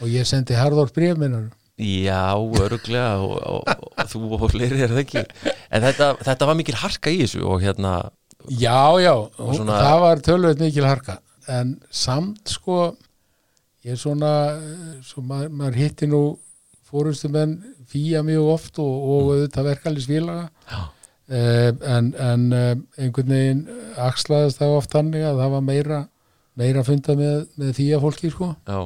og ég sendi Harðór bref minnar Já, öruglega og, og, og þú og fleiri er það ekki? En þetta, þetta var mikil harka í þessu og hérna Já, já, svona- það var tölvöld mikil harka. En samt sko ég er svona svo maður, maður hitti nú fórustumenn fýja mjög oft og, og auðvitað verkalýs félaga Já. eh, en, en eh, einhvern veginn axlaðist það oft þannig að það var meira meira funda með, með fýja fólki sko. Já,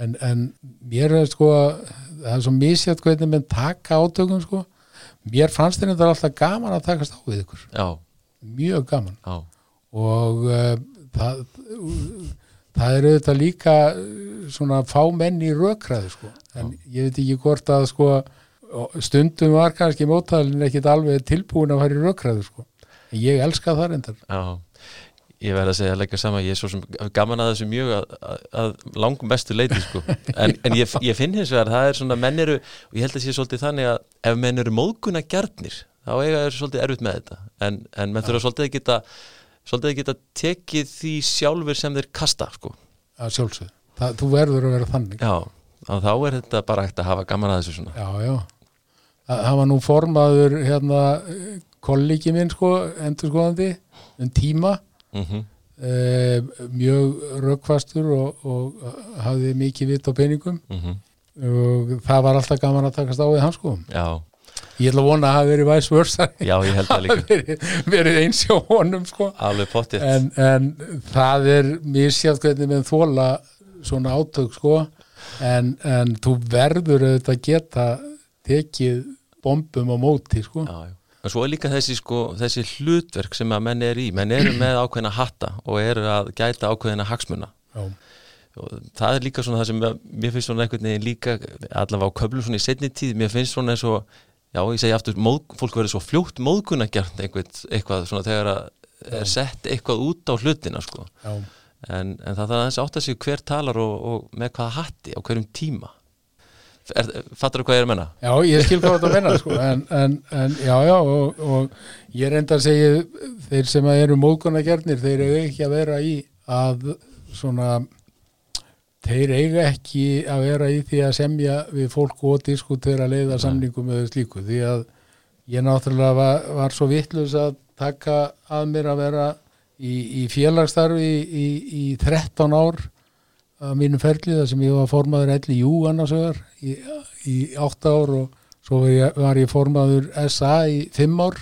en, en mér er sko það er svo misjátt hvernig menn taka átökum sko. Mér fannst þetta alltaf gaman að takast á við ykkur. Já, mjög gaman. Já. Og uh, það það er auðvitað líka uh, svona fá menn í rökræðu sko. en ég veit ekki hvort að sko, stundum var kannski mótalinn ekkit alveg tilbúin að fara í rökræðu sko. en ég elska það reyndar. Já, ég verð að segja að leggja sama, ég er svo sem gaman að þessu mjög að, að, að langum bestu leiti sko. en, en ég, ég finn hins vegar, það er svona menn eru, og ég held að sé svolítið þannig að ef menn eru móðguna gjarnir þá eiga þessu svolítið erfitt með þetta. En, en menn þurfa svolítið að geta svolítið að geta tekið því sjálfur sem þeir kasta sko. að sjálfsög, það, þú verður að vera þannig. Já, þá er þetta bara ekkert að hafa gaman að þessu svona. Já, já. Það, það var nú formaður hérna kollegi minn sko, endur skoðandi um tíma mm eh, mjög rökkvastur og, og hafði mikið vitt á peningum. Mhm. og það var alltaf gaman að takast á við hans sko. Já, ég ætla að vona að hafa verið vice versa. Já, ég held það líka. Verið, verið eins hjá honum sko. Alveg pottitt en, en það er misjátt hvernig með þóla svona átök sko. En, en þú verður auðvitað að geta tekið bombum á móti sko. Já, já. En svo er líka þessi, sko, þessi hlutverk sem að menn er í, menn eru með ákveðna hatta og eru að gæta ákveðina hagsmuna Já. og það er líka svona það sem mér finnst svona einhvern veginn líka allavega á köflum svona í setni tíð, mér finnst svona eins og, já ég segi aftur, móð, fólk verður svo fljótt móðguna gert eitthvað, svona þegar að er sett eitthvað út á hlutina sko. Já. en, en það þarf aðeins átt að sig hver talar og, og með hvaða hatti á hverjum tíma fattar þú hvað ég er að menna? Já, ég skil hvað þetta menna sko, en, en, en já, já, og, og ég reynda að segja þeir sem að eru móðgunargjarnir, þeir eiga ekki að vera í að svona þeir eiga ekki að vera í því að semja við fólk og diskutera leiða samningum eða slíku, því að ég náttúrulega var, var svo vittlust að taka að mér að vera í, í félagsstarfi í, í, í 13 ár að mínum ferli þar sem ég var formaður elli jú annarsögar í, í 8 ár og svo var ég, var ég formaður SA í 5 ár.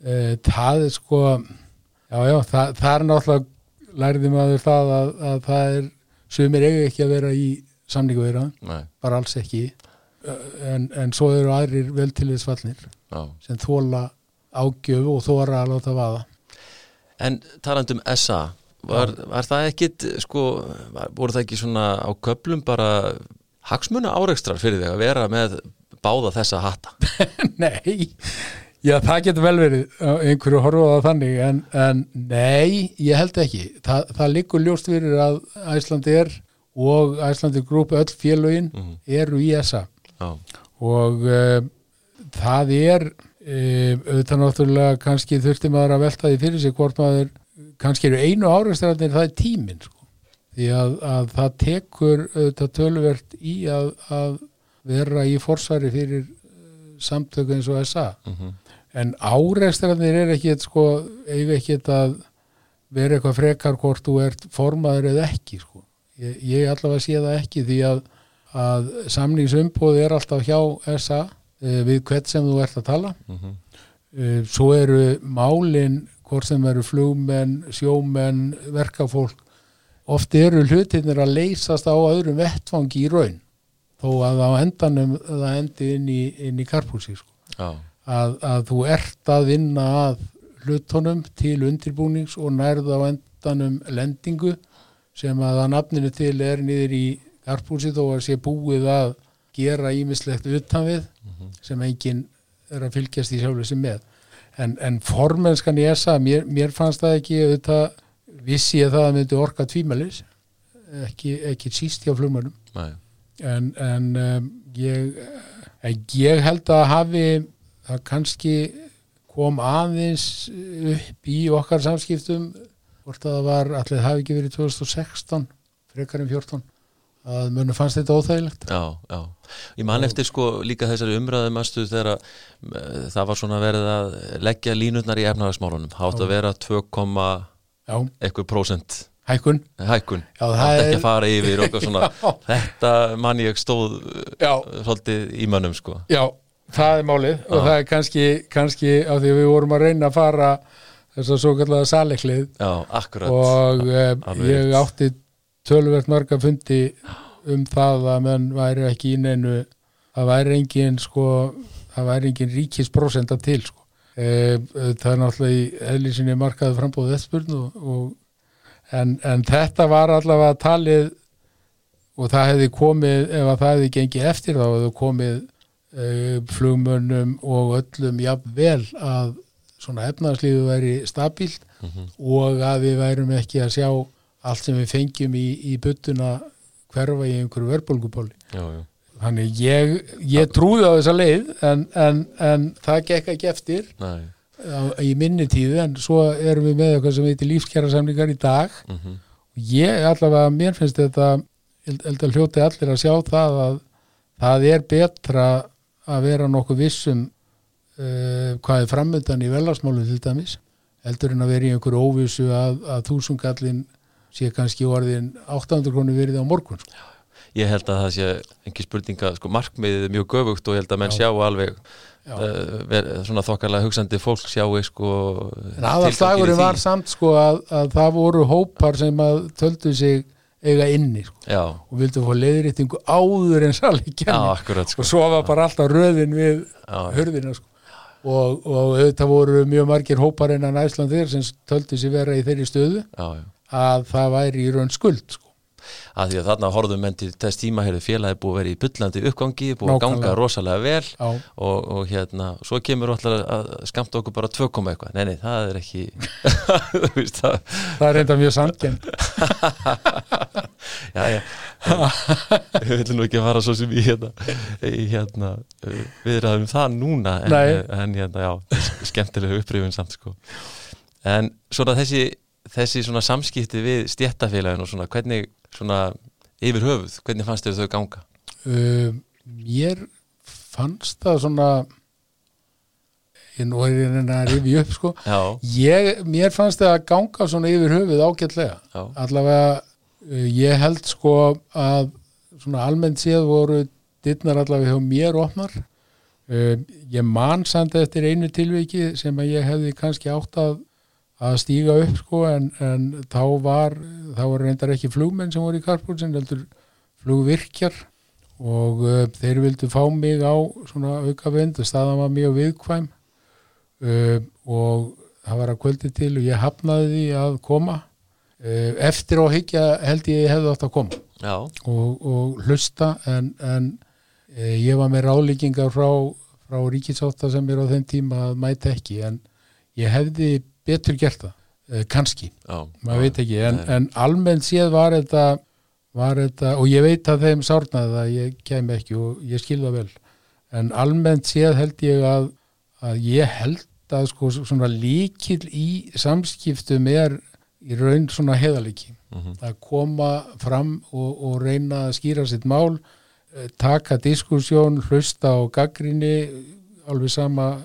E, það er sko já já, það, það er náttúrulega lærði maður það að, að það er sumir eiga ekki að vera í samningu vera, nei, bara alls ekki. En, en svo eru aðrir vel til þess fallnir já. sem þóla ágjöf og þóra að láta vaða. En talandum SA var, var það ekkit sko, var, voru það ekki svona á köplum bara hagsmuna áreikstrar fyrir þig að vera með báða þessa hatta? Nei, já það getur vel verið einhverju horfa á það þannig en, en nei, ég held ekki. Þa, það liggur ljóst fyrir að Æslandi er og Æslandi grúpi öll félögin eru í ESA. Já, og uh, það er auðvitað náttúrulega kannski þurfti maður að velta því fyrir sig hvort maður kannski eru einu áreikstræðanir það er tíminn sko. því að, að það tekur auðvitað töluvert í að, að vera í forsvari fyrir uh, samtöku eins og SA mhm, en áreikstræðanir er ekki sko, eiga ekki að vera eitthvað frekar hvort þú ert formaður eða ekki sko. ég, ég allavega sé það ekki því að að samningsumbóð er alltaf hjá SA eh, við hvert sem þú ert að tala mhm, Eh, svo eru málin hvort sem eru flugmenn, sjómenn verkafólk oft eru hlutinir að leysast á öðrum vettfangi í raun þó að á endanum það endi inn í, inn í karpúsi sko. að, að þú ert að vinna að hlutunum til undirbúnings og nærð á endanum lendingu sem að að nafninu til er niður í karpúsi þó að sé búið að gera ímislegt utan við sem enginn er að fylgjast í sjálfu sem með en, en formenskan í ESA mér, mér fannst það ekki auðvitað, vissi ég það að myndi orka tvímælis ekki, ekki síst hjá flugmönnum. Nei, en, en um, ég, en ég held að hafi það kannski kom aðeins upp í okkar samskiptum hvort að það var, allir hafi ekki verið 2016 frekar en 14 að munum fannst þetta óþægilegt. Já, já, ég man eftir sko líka þessari umræðum aðstuð þegar að, uh, það var svona verið að leggja línutnar í efnahagsmálunum, hátt að vera 2, eitthvað prósent. Hækkun. Hækkun, það er ekki að fara yfir og svona, þetta man ég stóð já. svolítið í mönnum sko. Já, það er málið. Já. og það er kannski, kannski á því við vorum að reyna að fara þess að svo kallega saleklið. Já, akkurat. Og uh, ég átti tölvert marga fundi um það að menn væri ekki í neinu það væri engin sko það væri engin ríkisprosenta til sko e, það er náttúrulega í eðlisinni eftirspurn og, og en, en þetta var allavega talið og það hefði komið ef að það hefði gengið eftir þá hefði komið uh, flugmönnum og öllum jafnvel að svona efnarslífu væri stabílt mm -hmm. og að við værum ekki að sjá allt sem við fengjum í, í byttuna hverfa í einhverju verbulgupóli þannig ég, ég trúði á þessa leið en, en, en það gekk ekki eftir í minni tíðu en svo erum við með eitthvað sem heitir lífskjara samlingar í dag. Mm -hmm. ég allavega, mér finnst þetta eldal hljóti allir að sjá það að það er betra að vera nokkuð vissum uh, hvað er framöndan í velasmálu til dæmis, heldur en að vera í einhverju óvissu að, að þúsungallin sé kannski orðin 800 krónu verið á morgun sko. Ég held að það sé engi spurninga, sko markmiðið er mjög göfugt og ég held að menn Já. sjá alveg uh, svona þokkarlega hugsandi fólk sjáu sko aðalslagurinn var samt sko að, að það voru hópar sem að töldu sig eiga inni sko. og vildu fá leðrýttingu áður en sannleikjanni sko. og svo var bara alltaf röðin við hörðina sko. og, og þetta voru mjög margir hópar en að Æslandir sem töldu sig vera í þeirri stöðu já, já. Að það væri í raun skuld sko. Að því að þarna horfum menn til þess tíma hefur félagi búið að vera í byllandi uppgangi búið Nákvæmlega. að ganga rosalega vel og, og hérna, svo kemur alltaf að skamta okkur bara 2 koma eitthvað. Nei, nei, það er ekki veist, það... er reynda mjög samtjent Já, já. Við viljum nú ekki fara svo sem ég hérna, hérna við erum það núna en, en hérna, já, skemmtilega upprifun samt sko. En svona þessi þessi svona samskipti við stjættafélagin og svona hvernig svona yfir höfuð, hvernig fannst þér þau ganga? Uh, mér fannst það svona ég nú er ég að rifi upp sko ég, mér fannst það að ganga svona yfir höfuð ágætlega Já. allavega uh, ég held sko að svona almennt séð voru dittnar allavega hjá mér opnar uh, ég man samt eftir einu tilviki sem að ég hefði kannski átt að að stíga upp sko en, en þá var þá var reyndar ekki flugmenn sem voru í Karpúl sem heldur flugvirkjar og uh, þeir vildu fá mig á svona auka vind og staðan var mjög viðkvæm uh, og það var að kvöldi til og ég hafnaði því að koma. Uh, eftir á higgja held ég hefði átt að koma og, og hlusta en, en ég var með ráðlíkingar frá, frá ríkisáta sem er á þenn tíma að mæta ekki en ég hefði betur gert það, eh, kannski. Maður veit ekki, en, en almennt séð var þetta, var þetta og ég veit að þeim sárnaði að ég kem ekki og ég skilða vel. En almennt séð held ég að, að ég held að sko svona líkil í samskiptum er í raun svona heðaliki mm -hmm. að koma fram og, og reyna að skýra sitt mál eh, taka diskussjón, hlusta á gaggrinni alveg sama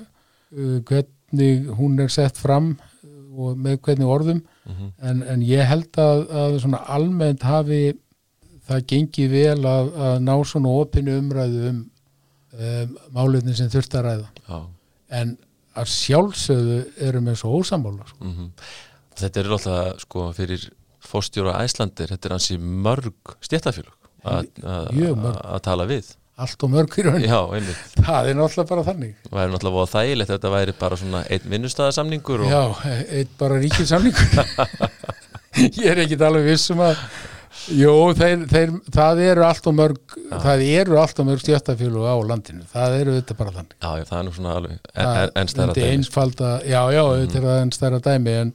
uh, hvernig hún er sett fram og með hvernig orðum mm -hmm. en, en ég held að, að svona almennt hafi það gengið vel að, að ná svona opinu umræðu um, um málutin sem þurft að ræða Já. en að sjálfsögðu erum við svo ósamála sko. mm -hmm. Þetta er alltaf sko fyrir fórstjóra æslandir, þetta er hansi mörg stjættafélug að tala við allt og mörg í raun. Já, það er náttúrulega bara þannig. Það er náttúrulega þægilegt þetta væri bara svona einn vinnustæðasamningur og... Já, einn bara ríkilsamningur ég er ekki alveg vissum að Jú, þeir, þeir, það eru allt og mörg já. það eru allt og mörg stjættafjölu á landinu, það eru þetta bara þannig. Já, já það er nú svona alveg en, en, en stærra dæmi. einfalda, Já, já, mm. þetta er enn stærra dæmi en,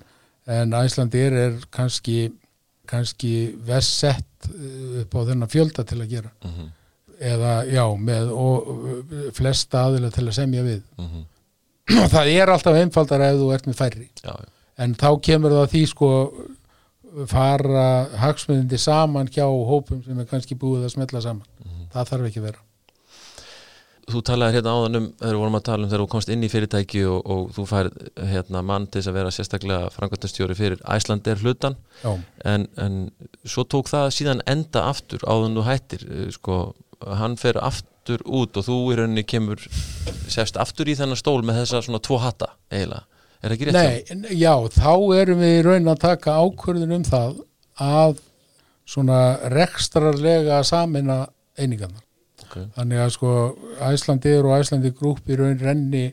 en Æslandir er kannski kannski vest sett upp á þennan fjölda til að gera. Mm -hmm eða já, með og, flesta aðila til að semja við mm -hmm. það er alltaf einfaldar ef þú ert með færri já, já. en þá kemur það því sko fara hagsmunandi saman hjá hópum sem er kannski búið að smetla saman mm -hmm. það þarf ekki að vera Þú talaði hérna áðan um, þegar við vorum að tala um þegar þú komst inn í fyrirtæki og, og þú fær hérna mann til þess að vera sérstaklega frangvöldastjóri fyrir Æslandir hlutan en, en svo tók það síðan enda aftur áðan þú hættir sko, hann fer aftur út og þú í rauninni kemur sefst aftur í þennan stól með þessa svona tvo hatta eiginlega Er það ekki rétt? Nei, já, þá erum við í raun að taka ákvörðun um það að svona rekstrarlega samina einingarnar. Okay. Þannig að sko Æslandir og Æslandir grúp í raun renni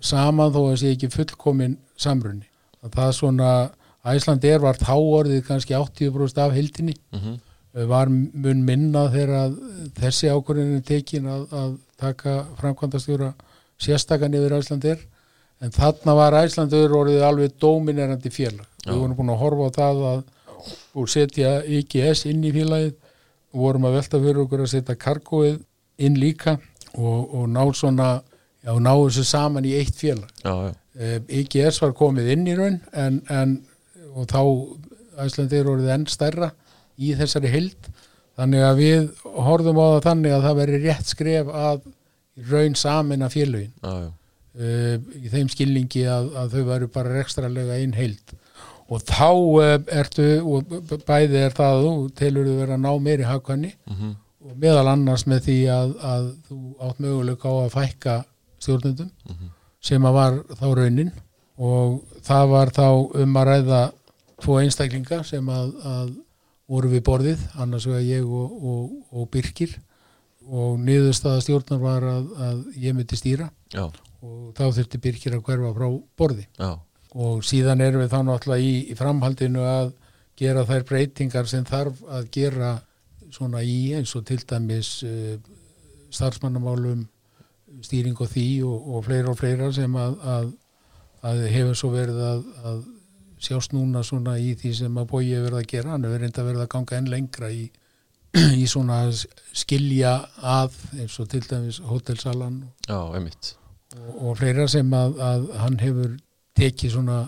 saman þó að sé ekki fullkomin samrunni. Það svona Æslandir var þá orðið kannski 80% af hildinni. Mm -hmm. Var mun minna þegar þessi ákvörðinu tekin að, að taka framkvæmdastjóra sérstakann yfir Æslandir en þarna var Æslandur orðið alveg dominerandi félag. Já. við vorum búin að horfa á það að og setja IGS inn í félagið. Og vorum að velta fyrir okkur að setja kargóið inn líka og, og ná svona já, ná þessu saman í eitt félag. Já, já. IGS var komið inn í raun en, en og þá Æslandir orðið enn stærra í þessari hild þannig að við horfum á það þannig að það veri rétt skref að raun samin að félagin uh, í þeim skilningi að, að þau varu bara rekstralega einn heild. Og þá uh, ertu og bæði er það að þú telur þú verið að ná meiri hafkvæmni mm -hmm. og meðal annars með því að, að þú átt möguleika á að fækka stjórnundum mm -hmm. sem að var þá raunin. Og það var þá um að ræða tvo einstaklinga sem að, að voru við borðið, annars vegar ég og, og, og Birkir. Og niðurstaða stjórnar var að, að ég myndi stýra. Já. Og þá þurfti Birkir að hverfa frá borði. Já. og síðan erum við þá náttúrulega í, í framhaldinu að gera þær breytingar sem þarf að gera svona í eins og til dæmis uh, starfsmannamálum stýring og því og, og fleira og fleira sem að, að, að hefur svo verið að, að sjást núna svona í því sem að bói hefur verið að gera, hann hefur reynda verið að ganga enn lengra í, í svona skilja að eins og til dæmis hótelsalan Já, einmitt. og, og fleira sem að, að hann hefur tekið svona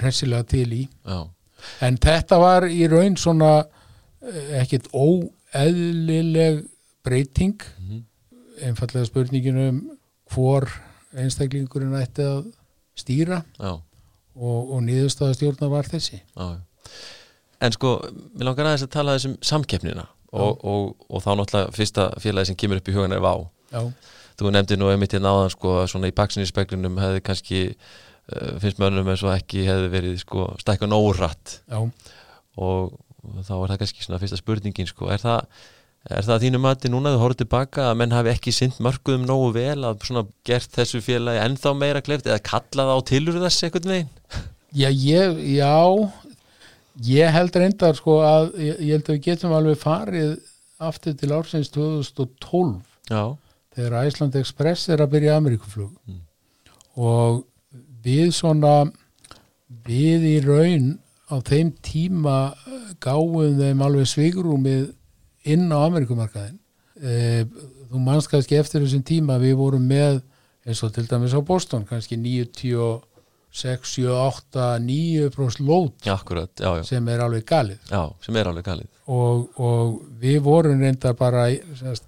hressilega til í. Já. en þetta var í raun svona eh, ekkit óeðlileg breyting. Mm -hmm. einfallega spurninginu um hvor einstaklingurinn ætti að stýra og, og nýðustafastjórna var þessi. Já. En sko, mér langar aðeins að tala þessum samkeppnina og, og þá náttúrulega fyrsta félagi sem kemur upp í hugan er VÁ. Já. Þú nefndi nú einmitt í hérna náðan sko svona í baksinnispeklunum hefði kannski uh, finnst mönnum eins og ekki hefði verið sko stækka nórætt og þá er það kannski svona fyrsta spurningin sko er það, er það þínu mati núna þú horfður tilbaka að menn hafi ekki synd mörguðum nógu vel að svona gert þessu félagi ennþá meira kleft eða kallað á tilur þess eitthvað veginn? Já, ég, já ég held reyndar sko að ég, ég held að við getum alveg farið aftur til ársins 2012 Já þegar Æsland Express er að byrja Ameríkuflug mm. og við svona við í raun á þeim tíma gáum þeim alveg svigrúmið inn á Ameríkumarkaðin e, þú mannst kannski eftir þessum tíma við vorum með eins og til dæmis á Boston kannski 90 6, 7, 8, 9% lót akkurat, já, já. sem er alveg galið. Já, sem er alveg galið. Og, og við vorum reynda bara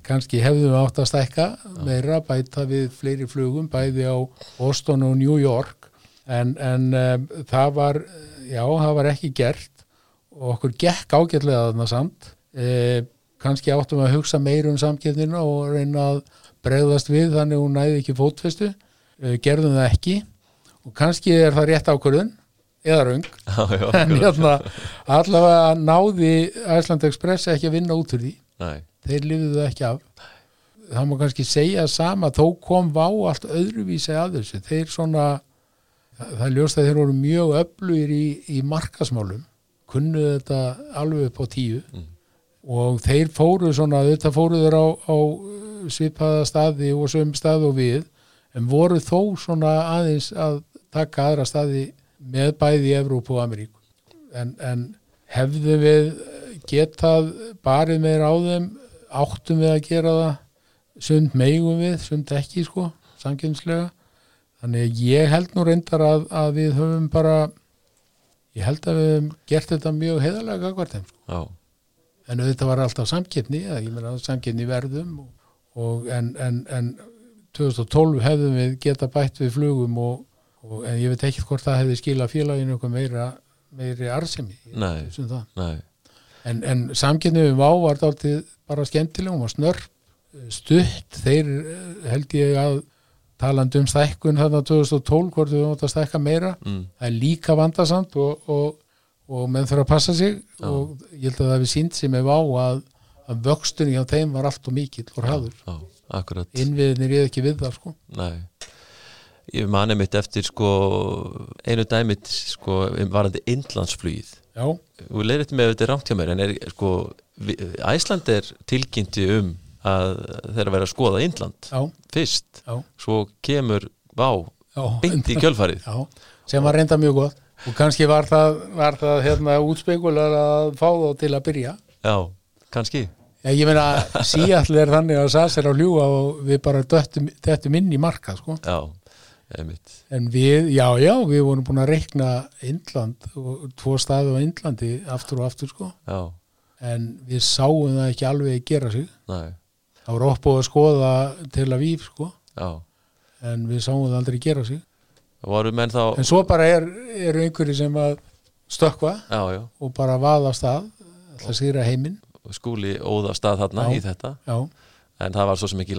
kannski hefðum við átt að stækka meira, bæta við fleiri flugum bæði á Boston og New York. En, en um, það var já, það var ekki gert. Og okkur gekk ágætlega þarna samt. E, kannski áttum að hugsa meir um samkjöfninu og reyna að bregðast við þannig hún næði ekki fótfestu. E, gerðum það ekki. Og kannski er það rétt ákvörðun eða raung en hérna, allavega náði Æsland Express ekki að vinna út úr því. Nei. þeir lifiðu ekki af. Það má kannski segja sama þó kom vá allt öðruvísi að þessu. Þeir svona það er ljóst að þeir voru mjög öflugir í, í markasmálum kunnuðu þetta alveg upp á tíu. Mm. Og þeir fóru svona þetta fóruður á, á svipaða staði og söm stað og við en voru þó svona aðeins að taka aðra staði með bæði í Evrópu og Ameríku. En, en hefðu við getað barið meira á þeim áttum við að gera það sund meigum við, sund ekki sko, samkynnslega þannig ég held nú reyndar að, að við höfum bara ég held að við hefum gert þetta mjög heiðarlega gagvart þeim sko. já, en þetta var alltaf samkeppni í verðum og, og en, en, en 2012 hefðum við geta bætt við flugum og, og en ég veit ekki hvort það hefði skilað félaginu eitthvað meira meiri arsemi Nei. en, nei, en, en samkeppni við Vá var dálítið bara skemmtileg og snörp stutt, þeir eh, held ég að talandi um stækkun þarna 2012 hvort við mátt að stækka meira. Mm, það er líka vandasamt og, og, og menn þurfa að passa sig Já. og ég held að það við sínt sem ef á að, að vöxtunni á þeim var allt og mikill og hraður, innviðinir ég ekki við það sko. Nei. Ég mani mitt eftir sko einu dæmit sko varandi innlandsflugið já, og leiðir með þetta er rámt hjá mér en er sko Æsland er tilkynnti um að þeirra vera að skoða innland já, fyrst, já, svo kemur vá, beint í kjölfarið. Já. Sem var reynda mjög gott og kannski var það, var það hérna útspekular að fá þá til að byrja Já, kannski Já, ég meina, síall er þannig að SAS er að hljúa og við bara döttum, döttum inn í marka, sko. Já, En við, já, já, við vorum búin að reikna Indland og tvo staði á Indlandi aftur og aftur, sko. En við sáum það ekki alveg gera sig. næ, Það voru uppbúið að skoða til að víf, sko. En við sáum það aldrei gera sig. Þá En svo bara er, eru einhverju sem að stökkva Já, já, og bara vaða stað, að sýra heiminn. skúli óða stað þarna Já. í þetta Já, en það var svo sem ekki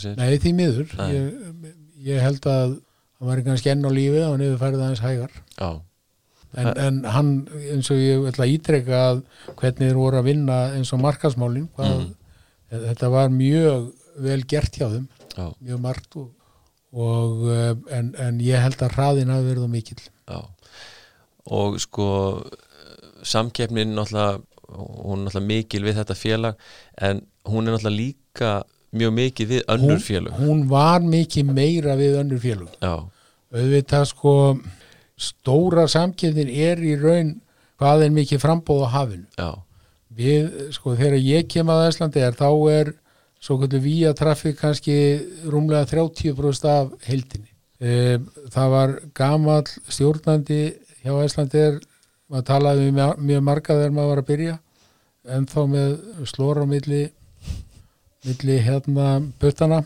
sér nei, því miður. Ég, ég held að hann var kannski enn á lífi og niður færið aðeins hægar. Já, en, en hann eins og ég ætla að ítreka að hvernig þeir voru að vinna eins og markasmálin hvað, þetta var mjög vel gert hjá þeim já, mjög margt og, og eh, en, en ég held að hraðin hafi verið á mikill. Já. Og sko samkeppnin náttúrulega hún er náttúrulega mikil við þetta félag en hún er náttúrulega líka mjög mikil við önnur hún, félag hún var mikið meira við önnur félug Já, auðvitað sko stóra samkefnin er í raun hvað er mikið frambóð á hafinu. Já, við, sko, þegar ég kem að Æslandi er þá er svo kvöldu vía trafík kannski rúmlega 30% af heildinni. E, það var gamall stjórnandi hjá Æslandi er maður talaði mjög, mjög marga þegar maður var að byrja en þá með slóra milli milli hérna puttana.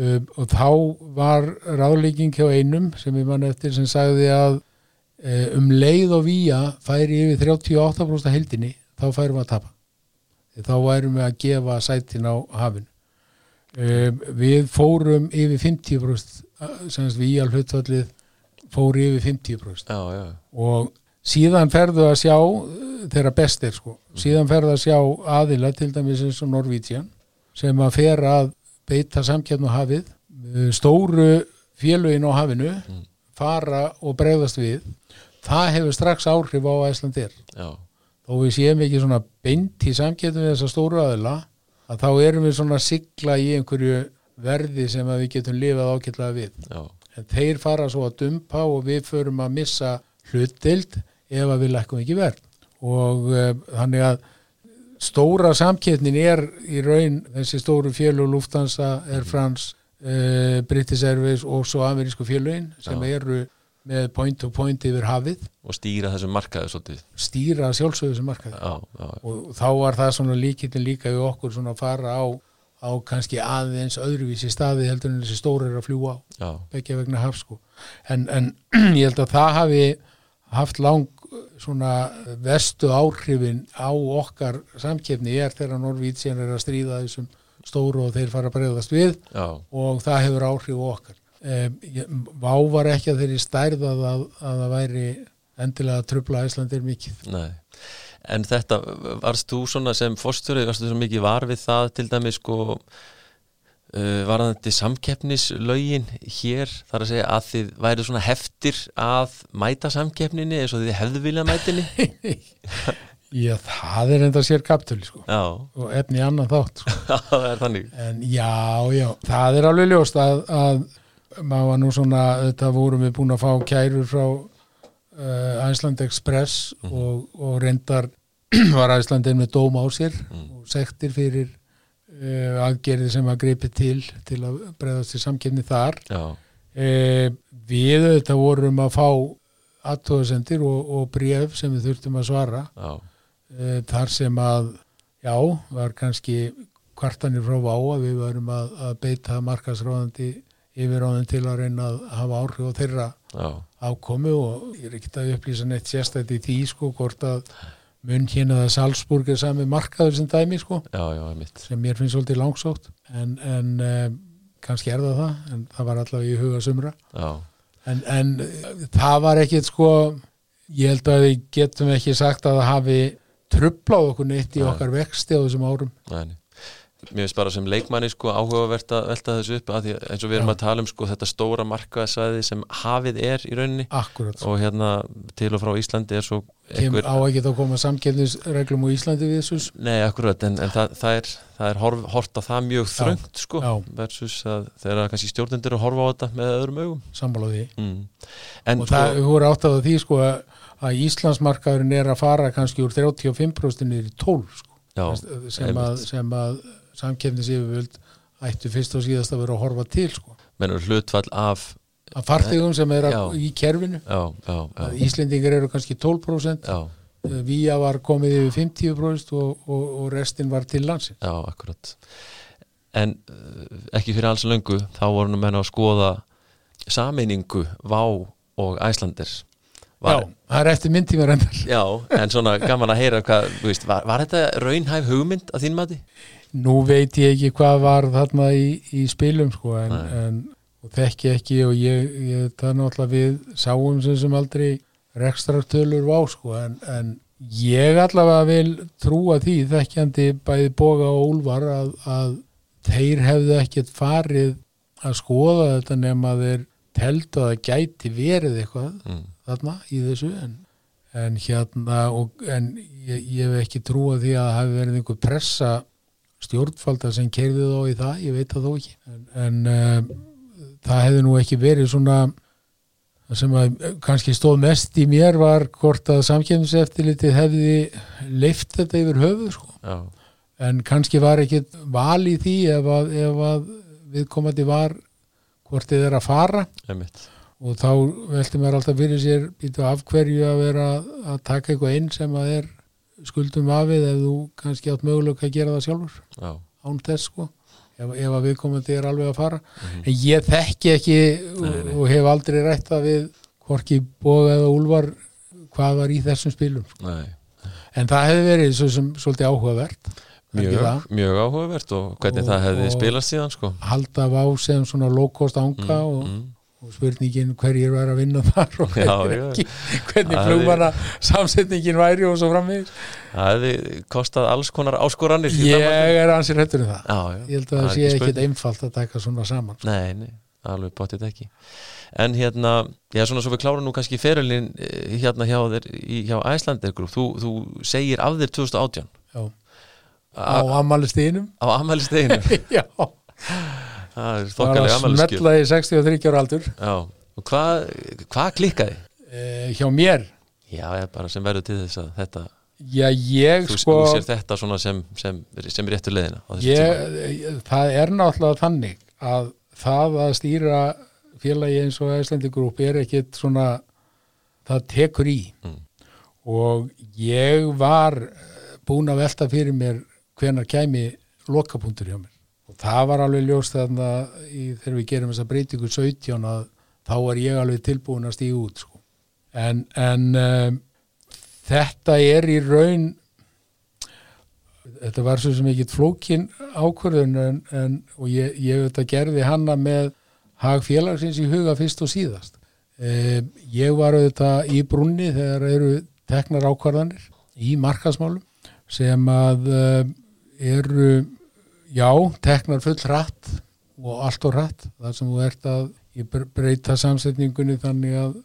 Um, og þá var ráðlíking hjá einum sem ég mann eftir sem sagði að e, um leið og vía færi yfir 38% af heildinni þá færum við að tapa þá værum við að gefa sætin á hafinu. Um, við fórum yfir 50% sem við í alveg fóru yfir 50% já, já, og síðan ferðu að sjá eh, þeirra best er sko. Síðan ferðu að sjá aðila til dæmis eins og Norvítsjan sem að fer að beita samkjarnu hafið. Eh, stóru félögin á hafinu Mm. fara og bregðast við. Það hefur strax áhrif á Æslandir já, þó við séum ekki svona beint í samkjarnu við þessa stóru aðila að þá erum við svona sigla í einhverju verði sem við getum lifað ákveðlega við. Já, en þeir fara svo að dumpa og við förum að missa hlutdild ef að við lækkum ekki verð. Og uh, þannig að stóra samkettnin er í raun þessi stóru fjölu Lufthansa, Air France uh, British Airways og svo amerísku fjöluin sem Já. eru með point to point yfir hafið. Og stýra þessum markaðu svolítið. Stýra sjálfsögðu sem markaði. Já, já, og þá var það svona líkittin líka við okkur svona að fara á, á kannski aðeins öðruvísi staði heldur en þessi stóri er að fljúa á. Begja vegna haf sko. en, en ég held að það hafi haft lang svona vestu áhrifin á okkar samkefni er þegar Norvítsjan er að stríða þessum stóru og þeir fara að breyðast við. Og það hefur áhrif á okkar um, Vá var ekki að þeirri stærð að, að, að það væri endilega að trubla Íslandir mikið. Nei. En þetta, varst þú svona sem fórstjóri, varst þú svona mikið var við það til dæmis sko uh, varðandi samkeppnislaugin hér, þar að segja að þið væri svona heftir að mæta samkeppninni eins og þið hefðu viljað mætinni Já, það er enda sér kaptölu sko. Já, og efni annan þátt sko. það er þannig. En já, já, það er alveg ljóst að, að maður var nú svona, þetta vorum við búin að fá kærur frá uh, Æsland Express og, og reyndar var Æslandin með dóm á sér og sektir fyrir uh, aðgerði sem að greipi til til að breyðast til samkefni þar. Uh, við þetta vorum að fá aðtóðasendir og, og bref sem við þurftum að svara. Uh, þar sem að já, var kannski kvartanir frá vá að við varum að, að beita markasráðandi yfirráðin til að reyna að hafa áhrif á þeirra já, ákomu og ég er ekki að upplýsa neitt sérstætt í því sko hvort að mun hérna að Salzburg er sami markaður sem dæmi sko. Já, já, sem mér finnst svolítið langsótt en, en um, kannski er það það en það var allavega í huga sumra. En, en eh, það var ekkit sko ég held að við getum ekki sagt að það hafi trublað okkur neitt í Nei. okkar vexti á þessum árum. Næni Mér finnst bara sem leikmanni sko áhugavert að velta þessu upp að því, eins og við erum Já. að tala um sko þetta stóra markaðsæði sem hafið er í rauninni akkurat, og hérna til og frá Íslandi er svo Kem, á ekki að koma samkefnisreglum á Íslandi við þessus Nei, akkurat, en, en það, það er, það er horf, hort á það mjög þröngt sko já. versus að þeirra kannski stjórnendur að horfa á þetta með öðrum augum. Sammálaði mm. Og það sko, voru átt að því sko að að Íslandsmarkaðurinn er að fara kannski úr 35% niður í 12 sko, já, sem, að, sem að samkefnisyfirvöld ættu fyrst og síðast að vera að horfa til sko. mennur hlutfall af að farþegum sem er Já. í kerfinu. Já, já, Íslendingar eru kannski 12% já, Vía var komið yfir 50% og, og, og restin var til landsin já, akkurat. En uh, ekki fyrir alls löngu þá voru nú menn að skoða sameiningu Vá og Æslandir Já, það er eftir myndtíma reyndar. Já, en svona gaman að heyra hvað, veist, var, var þetta raunhæf hugmynd að þín mati? Nú veit ég ekki hvað var þarna í, í spilum sko en, en þekki ekki og ég, ég það náttúrulega við sáum sem sem aldrei rekstratölur vá sko en, en ég allavega vil trúa því þekkjandi bæði boga og úlvar að, að þeir hefðu ekkert farið að skoða þetta nema þeir teldu að það gæti verið eitthvað Mm. þarna í þessu en, en hérna og, en ég, ég hef ekki trúa því að það hafi verið einhver pressa stjórnfalda sem keirði þá í það, ég veit það þó ekki. En, en uh, það hefði nú ekki verið svona sem að eh, kannski stóð mest í mér var hvort að samkjöfniseftilitið hefði leift þetta yfir höfuð sko. En kannski var ekki val í því ef að, ef að viðkomandi var hvort þið er að fara. Einmitt. Og þá velti mér alltaf fyrir sér býtu af hverju að vera að taka eitthvað inn sem að er skuldum afið ef þú kannski átt möguleika að gera það sjálfur. Já, án þess sko. Ef, ef að viðkomandi er alveg að fara. Mhm. en ég þekki ekki Nei, nei. og hef aldrei rætt það við hvorki Boga eða Úlfar hvað var í þessum spilum nei. En það hefði verið svo sem svolítið áhugavert Mjög, mjög áhugavert og hvernig Og- það hefði spilast síðan sko. halda á sem svona low-cost ánga og, mm. Og spurningin hverjir væri að vinna þar og Já, hverjir já. ekki. Hvernig flugmanna samsetningin væri og svo framvegis. Það hefði kostað alls konar áskoranir ég er ansið hrættur um það. Já, já. Ég held að það sé ekki ekkit einfalt að taka svona saman. Nei, nei, alveg bóttið ekki. En hérna, já svona svo við klárum nú kannski ferulinn eh, hérna hjá hjá Æslandir Group, þú, þú segir af þér 2018 já. á ammælisteginum á amælisteginu já, það er það var þokkalega að smetla í 63 ára aldur. Já, og hvað hva klikkaði? eh, hjá mér? Já, ég bara sem verður til þess að þetta já, ég þú, sko þú sér þetta svona sem, sem, sem réttu leiðina á þessu tíma. ég, það er náttúrulega þannig að það að stýra félagi eins og Æslandi grúp er ekkit svona það tekur í. Mm. og ég var eh, búin að velta fyrir mér hvenar kæmi lokapunktur hjá mér það var alveg ljóst þarna í, þegar við gerum þessa breytingu 17 að þá var ég alveg tilbúin að stíga út sko. en, en um, þetta er í raun þetta var svo sem ekki flókin ákvörðun en, en, og ég, ég þetta gerði hanna með hag félagsins í huga fyrst og síðast eh, ég var auðvitað í brunni þegar eru teknar ákvarðanir í markasmálum sem að eh, eru já, teknar full hratt og allt og hratt. Þar sem þú ert að breyta samsetningunni þannig að,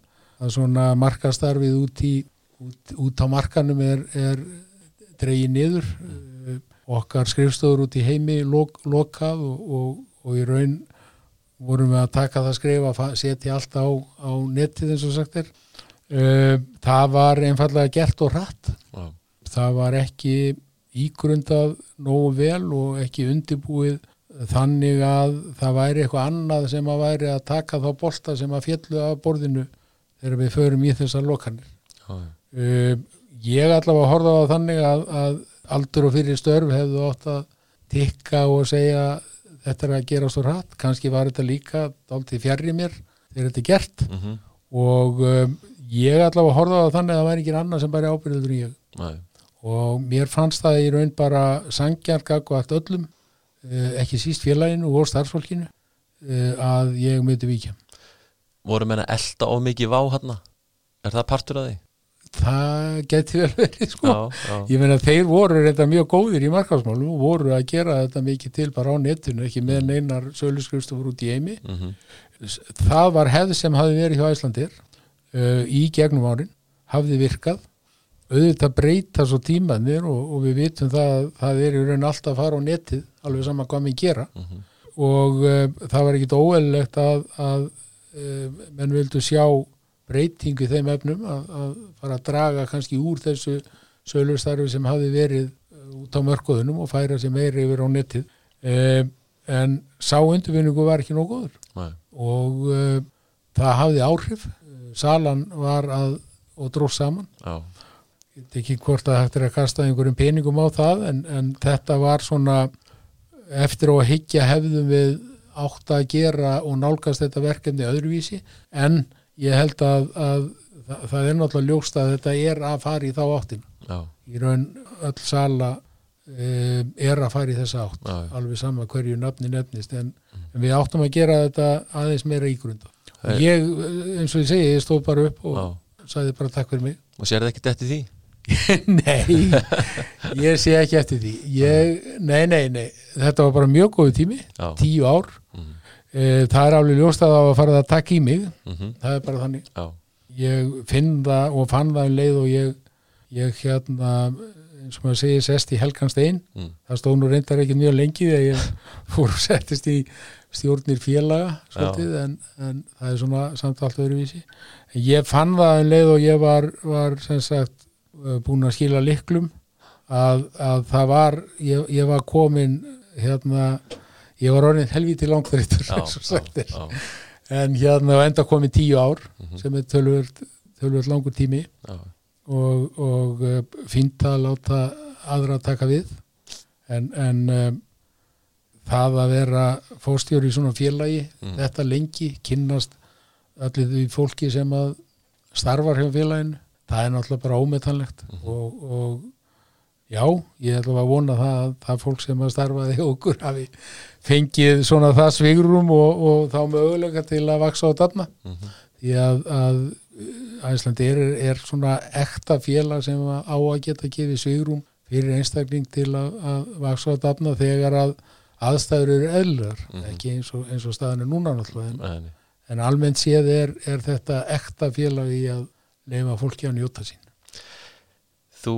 að svona markastarfið út, í, út, út á markanum er, er dreigið niður. Mm. okkar skrifstofur út í heimi lok, lokað og, og, og í raun vorum við að taka það skrif að setja allt á, á netið eins og sagt er. Uh, það var einfallega gert og Já, það var ekki ígrundað nógu vel og ekki undirbúið þannig að það væri eitthvað annað sem að væri að taka þá bolta sem að fjallu af borðinu þegar við förum í þessar lokanir. Uh, ég allavega horfa á þannig að, að aldur og fyrir störf hefðu átt að tikka og segja þetta er að gera svo hratt, kannski var þetta líka fjarr í mér þegar þetta er gert. Mm -hmm. og um, ég allavega horfa á þannig að það væri ekki annar sem bara ábyrður en ég. Nei. Og mér fannst það í raun bara allt öllum uh, ekki síst félaginu og starfsfólkinu uh, að ég myndi vikja voru menna elda of mikið vá hann er það partur af því? það geti vel verið sko. Já, já, ég meina þeir voru reynda mjög góðir í markaðsmálum og voru að gera þetta mikið til bara á netinu, ekki með neinar söluskrifstofur út í eimi. Mm það var hefð sem hafi verið hjá Æslandir uh, í gegnum árin hafði virkað auðvitað breyta svo tímanir og, og við vitum það að það er í raun alltaf að fara á netið alveg saman hvað við gera. Mhm. og uh, það var ekkit óeðlilegt að, að uh, menn vildu sjá breytingu í þeim efnum að, að fara að draga kannski úr þessu sölustarfi sem hafi verið uh, út á mörkuðunum og færa sér meiri yfir á netið. Uh, en sá undirvinningu var ekki nóg góður. Nei. og það hafði áhrif. Salan var að og dróð saman. Já, ég veit ekki hvort að hægt er að kasta einhverjum peningum á það en, en þetta var svona eftir á að higgja hefðum við átt að gera og nálgast þetta verkefni öðruvísi. En ég held að, að það, það er náttúrulega ljóst að þetta er að fara í þá áttin já, í raun öll sala um, er að fara í þessa átt já, alveg sama hverju nafni nefnist en, en við áttum að gera þetta aðeins meira ígrunda ég, eins og ég segi, ég stóð bara upp og já. sagði bara takk fyrir mig. Og sér það ekki eftir því? Nei, ég sé ekki eftir því. Ég, Nei, nei, nei. Þetta var bara mjög góðu tími, Já. tíu ár. Mhm. e, Það er alveg ljóst að það var að fara að taka í mig. Mm Það er bara þannig. Já, Ég finn það og fann það um leið og ég, ég hérna eins og maður segir sest í Helganstein mm. það stóð nú reyndar ekki mjög lengi þegar ég fór og settist í stjórnir félaga svolítið, en, en það er svona samt allt öðruvísi. En ég fann það um leið og ég var, var sem sagt búin að skila liklum að, að það var ég, ég var komin hérna ég var orðin helviti langþreytur en hérna og enda komin tíu ár Mhm. sem er tölvöld, langur tími. Já, og, og uh, fínt að láta aðra taka við. En, en um, það að vera fórstjóri í svona félagi Mm. þetta lengi, kynnast allir því fólki sem að starfar hjá félaginu, það er náttúrulega bara ómetanlegt Mhm. og, og já, ég ætla að vona það að það fólk sem að starfaði okkur hafi fengið svona það svigrum og, og þá mögulega til að vaksa á þarna Mhm. því að, að Æslandi er, er svona ekta félag sem á að geta gefið svigrum fyrir einstakling til að, að vaksa á dafna þegar að aðstæður eru eðlar, Mhm. ekki eins og, eins og staðan er núna náttúrulega en, en almennt séð er, er þetta ekta félag í að leifa fólki að njóta sín. Þú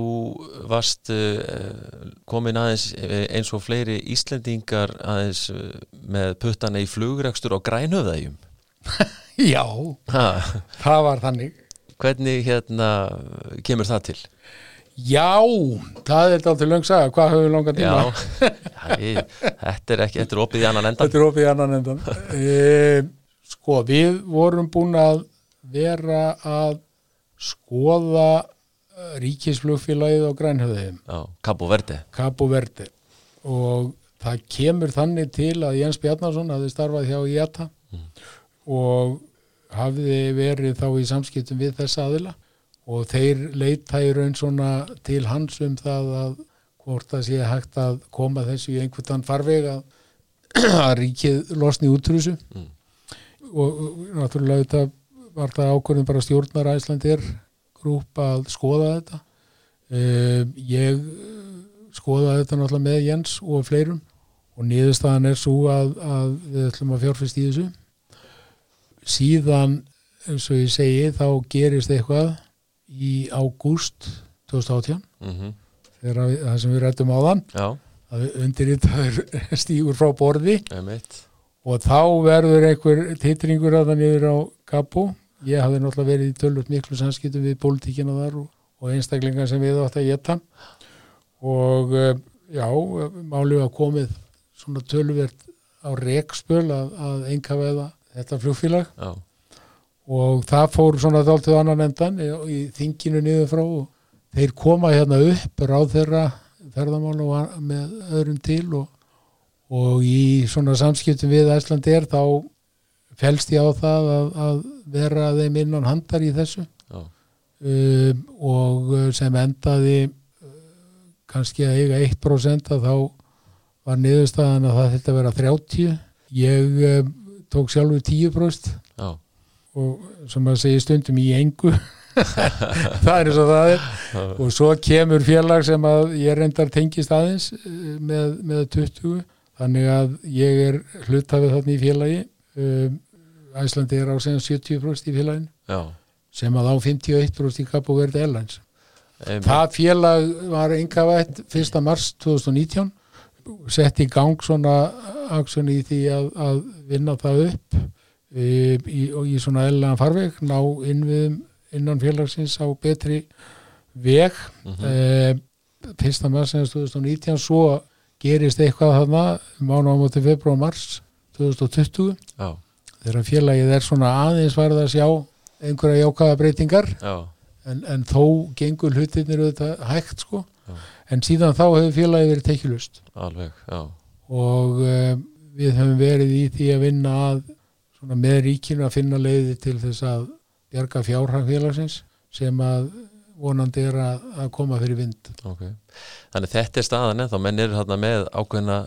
varst uh, komin aðeins eh, eins og fleiri Íslendingar aðeins uh, með puttana í flugrekstur á grænhöfðægjum Já, ha, það var þannig. Hvernig hérna kemur það til? Já, það er þetta löng saga, hvað höfum við langan tíma? Já. Ég, þetta er ekki, þetta er opið í annan endan Þetta er opið í annan endan e, Sko, við vorum búin að vera að skoða eh, ríkisflugfélagið á grænhöfðum Já, Cabo Verde. Verde. Og það kemur þannig til að Jens Bjarnason hafði starfað hjá IATA og hafði verið þá í samskiptum við þessa aðila. Og þeir leita í raun svona til hans um það að hvort það sé hægt að koma þessu í einhvern farveg að, að ríkið losni útrúsu Mm. og, og náttúrulega þetta var það ákvörðin bara stjórnar Æslandir grúp að skoða þetta? Um, ég eh, skoðaði þetta náttúrulega með Jens og fleirum og niðurstaðan er svo að, að við ætlum að fjárfist í þessu. Síðan eins og ég segi þá gerist eitthvað í ágúst 2018 mm þegar við, það sem við rættum á þann að undirritaður stígur frá borði emitt og þá verður einhver titringur að það niður á kapu ég hafði náttúrulega verið í tölvöld miklu samskiptum við pólitíkina þar og, og einstaklingar sem við átt að geta og eh, já, málið var komið svona tölvöld á rekspöl að, að einka veða þetta flugfélag. Já, og það fór svona þáltið annan endan í, í þinginu niður frá og þeir koma hérna upp ráð þeirra ferðamál og með öðrum til og, og í svona samskiptum við Æslandi er þá fælst ég á það að, að vera þeim innan handar í þessu. Um, og sem endaði kannski að eiga 1% að þá var niðurstaðan að það þetta vera 30 ég um, tók sjálfur 10% Já. og sem að segja stundum í engu. Það er eins og það er. Og svo kemur félag sem að ég reyndar tengist aðeins eh, með, með 20 þannig að ég er hlutafið þarna í félagi. Um, Æslandi er á segjum 70% í félagin Já. sem að á 51% í Kapo Verði Airlines Eim. það félag var enga vært 1. mars 2019 sett í gang svona aksjón í því að, að vinna það upp e, í, í svona ellan farveg ná inn við innan félagsins á betri veg mm -hmm. e, fyrsta mars 2019 svo gerist eitthvað þarna mánu á móti februar mars 2020 Já. Þegar félagið er svona aðeins varð að sjá einhverja jákaða breytingar en, en þó gengur hlutinir auðvitað hægt sko. Já. en síðan þá hefur félagið verið tekilust alveg, já. Og e, við höfum verið í því að vinna að með ríkinu að finna leiði til þess að bjarga fjárhagfélagsins sem að vonandi er að, að koma fyrir vind okay. Þannig þetta er staðan eða þá menn er hérna með ákveðina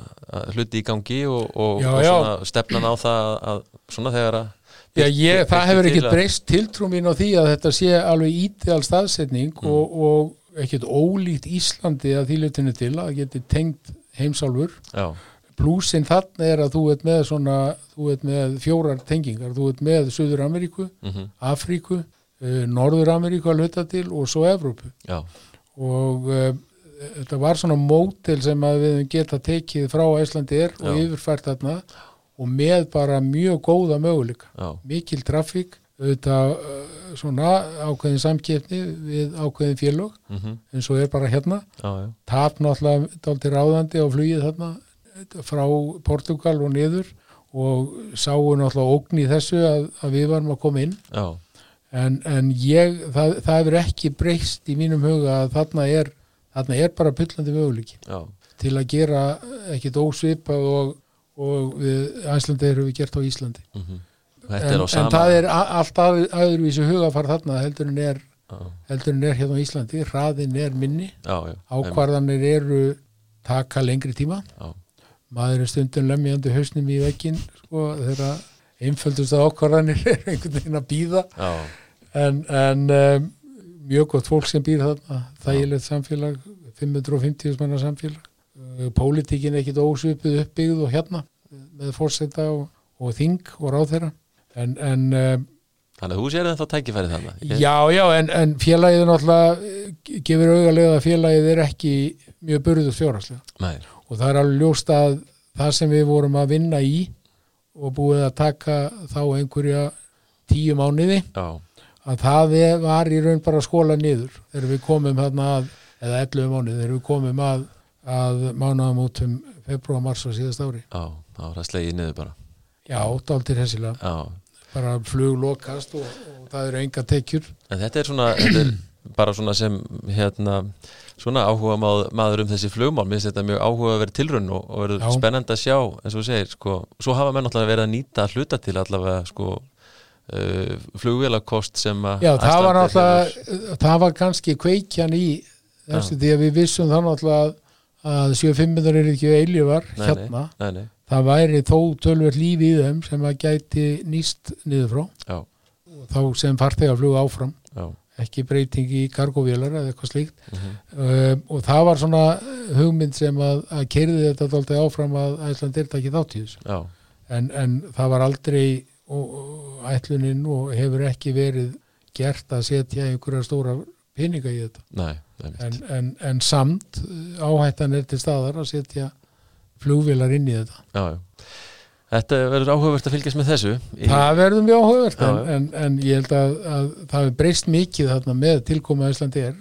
hluti í gangi og, og, já, og svona stefnan á það að svona þegar að Já, ég, það hefur ekkert breyst tiltrúm mín á því að þetta sé alveg ídeal staðsetning mm. og, og ekkert ólíkt Íslandi að þýlutinu til að geti tengt heimsálfur Blúsin þarna er að þú ert með svona, þú ert með fjórar tengingar, þú ert með Suður Ameríku, mm -hmm. Afríku, uh, Norður Ameríku að hluta til og svo Evrópu. Já. Og uh, þetta var svona mótel sem að við geta tekið frá Íslandi er og yfirfært þarna og með bara mjög góða möguleika. Já. Mikil trafík, auðvitað uh, svona ákveðin samkipni við ákveðin félög mm -hmm. eins og er bara hérna. Tap náttúrulega dálta ráðandi á flugið þarna frá Portugal og niður og sáu náttúrulega ógn í þessu að, að við varum að koma inn en, en ég, það, það hefur ekki breyst í mínum huga að þarna er, þarna er bara pullandi möguleiki Já. til að gera ekkit ósvipa og, og Æslandi eru við gert á Íslandi. Mm -hmm. en, en það er allt að, aðurvísu hugafar þarna heldur en er heldur en er hérna á Íslandi, hraðin er minni. Ákvarðanir eru taka lengri tíma. Já. Maður er stundum lemjandi hausnum í vekkin sko, þegar einföldust ákvarðanir er einhvern veginn að býða en, en um, mjög gott fólk sem býr þarna þægilegt samfélag 550 manna samfélag. Uh, pólitíkin ekkit ósvipið uppbyggð og hérna með fórseta og, og þing og ráð þeirra en, en um, Þannig að þú sér þetta tækifæri þannig ég... Já, já, en, en félagið náttúrulega gefur auðarlega að félagið er ekki mjög burðust fjárhanslega og það er alveg ljóst að það sem við vorum að vinna í og búið að taka þá einhverja tíu mánuði Já. Að það var í raun bara skóla niður þegar við komum hérna að, eða 11 mánuði þegar við komum að, að mánuðamótum februar, mars og síðast ári. Já, það var að slegið niður bara. Já, dáltir hessilega bara flug lokast og, og það eru enga tekjur. En þetta er svona, þetta er bara svona sem hérna svona áhuga maður um þessi flugmál. Mér finnst þetta mjög áhuga að vera tilrunn og, og verður spennand að sjá, eins og segir sko, svo hafa menn alltaf verið að nýta hluta til allavega sko flugvélakost sem að Já, það var alltaf, það var kannski kveikjan í þessu því að við vissum þannig alltaf að 7500 er ekki eiljöfar hérna. nei, nei, það væri þó tölver lífi í þeim sem að gæti nýst niður frá. Já. og þá sem fartega flug áfram. Já. Ekki breyting í kargovélar eða eitthvað slíkt. Uh -huh. um, og það var svona hugmynd sem að, að kerði þetta alltaf áfram að Æsland er ekki þátt í þessu. En, en það var aldrei og, og ætluninn og hefur ekki verið gert að setja einhverja stóra peninga í þetta. Nei, en, en, en samt áhættan er til staðar að setja flugvélar inn í þetta. Já, já. Þetta verður áhugavert að fylgjast með þessu. Í... Það verður mjög áhugavert en, en, en ég held að, að það hefur breyst mikið þarna með tilkoma Íslandi er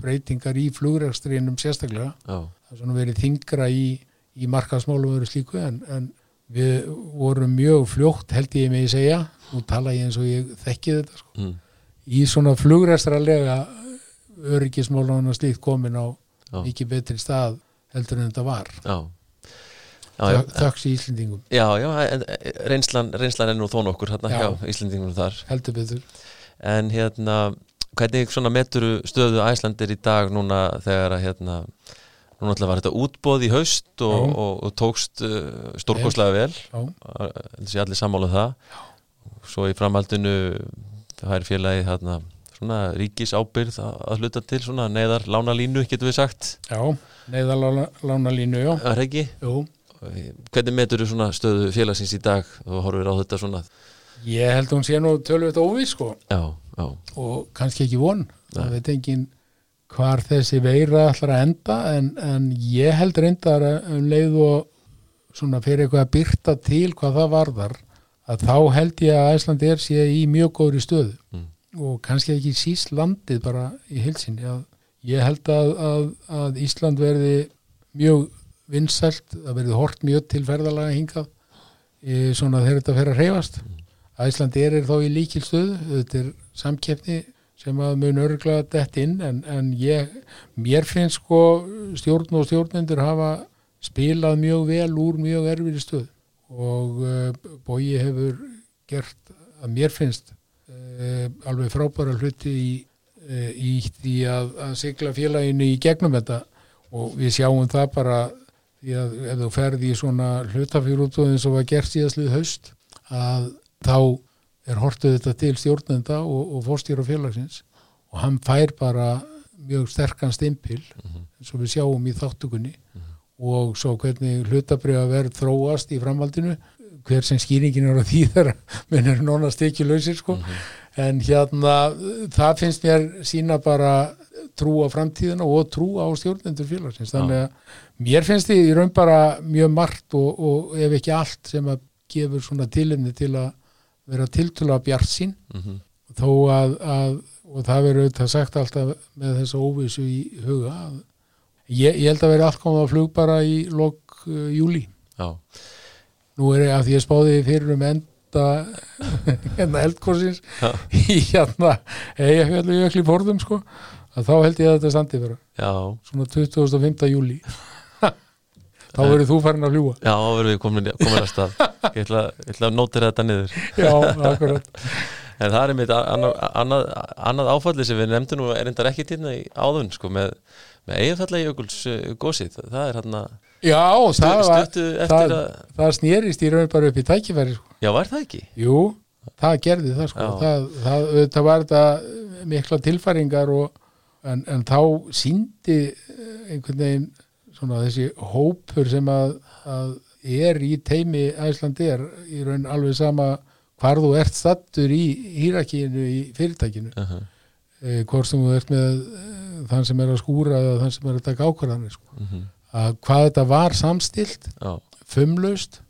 breytingar í flugrækstriðinum sérstaklega. Já. það er svona verið þingra í, í markasmálum verið slíku en, en við vorum mjög fljótt held ég mig að segja nú tala ég eins og ég þekki þetta sko. mm. í svona flugræstralega öryggismálun og slíkt komin á Já. mikið betri stað heldur en þetta var já. Já, já, þöks í Íslendingum já, já en, reynslan, reynslan er nú þó nokkur hérna Já. hjá Íslendingunum þar heldur betur en hérna, hvernig svona meturu stöðu Æslandir í dag núna þegar að hérna núna alltaf var þetta útbóð í haust og, Já. og, og tókst uh, stórkostlega vel. já, þessi allir sammála um það. Svo í framhaldinu það er félagið hérna svona ríkis ábyrð að, hluta til svona neyðar lánalínu getur við sagt. Já neðalána línu, já. Er það ekki? Jú. Hvernig metur þú svona stöðu félagsins í dag? Og horfir á þetta svona? Ég held að hún sé nú tölvöld óvís sko. Já, já, og kannski ekki von. Það veit engin hvar þessi veira ætlar að enda en, en ég held reyndar um leið og svona fyrir eitthvað að byrta til hvað það varðar að þá held ég að Æsland er sé í mjög góðri stöðu. Mm. og kannski ekki síst landið bara í hilsinni að ég held að, að, að Ísland verði mjög vinsælt, það verði hort mjög til ferðalaga hingað e, svona þegar þetta fer að hreyfast. Æsland er þá í líkil stöðu þetta er samkeppni sem að mun örgla dett inn en, en ég, mér finnst sko stjórn og stjórnendur hafa spilað mjög vel úr mjög erfiri stöð og uh, Bói hefur gert að mér finnst uh, alveg frábæra hluti í, uh, í því að, að sigla félaginu í gegnum þetta. Og við sjáum það bara því að ef þú ferði í svona hlutafjörútúðin sem var gert síðastlið haust að þá er hortuð þetta til stjórnenda og, og fórstýra félagsins og hann fær bara mjög sterkan stimpil eins og við sjáum í þáttugunni og svo hvernig hlutabriða verð þróast í framhaldinu hver sem skýringin er á því þegar menn er nóna stekjulausir sko. En hérna það finnst mér sína bara trú á framtíðina og trú á stjórnendur félagsins. Þannig að mér finnst því í raun bara mjög margt og, og ef ekki allt sem að gefur svona tilumni til að vera tiltöla bjart sín mhm, þó að, að og það verður auðvitað sagt alltaf með þessa óvissu í huga að ég, ég held að vera allt komað á flug bara í lok uh, júli já, nú er ég að því ég spáði fyrir um enda hérna eldkorsins í hérna eiga fjallu jökli fórðum sko að þá held ég að þetta standi vera já, svona 25. júli þá verður þú farin að fljúa já, þá verðum við komin, komin að stað. Ég ætla, ég ætla að nótira þetta niður. Já, akkurat. En það er mitt annað, annað, annað áfalli sem við nefndum nú er endar ekki týrna í áðun sko, með, með eigafalla jökuls uh, gósið, það er já, það, það, að það snýrist í raun bara upp í tækifæri sko. já, var það ekki? jú, það gerði það sko. Það, það, það var þetta mikla tilfæringar og, en, en þá síndi einhvern veginn svona þessi hópur sem að, að er í teimi Æslandi er í raun alveg sama hvar þú ert stattur í hýrakínu í fyrirtækinu. Uh -huh. e, hvort sem þú ert með e, þann sem er að skúra eða þann sem er að taka ákvarðanir sko. mhm, að hvað þetta var samstilt já, fumlaust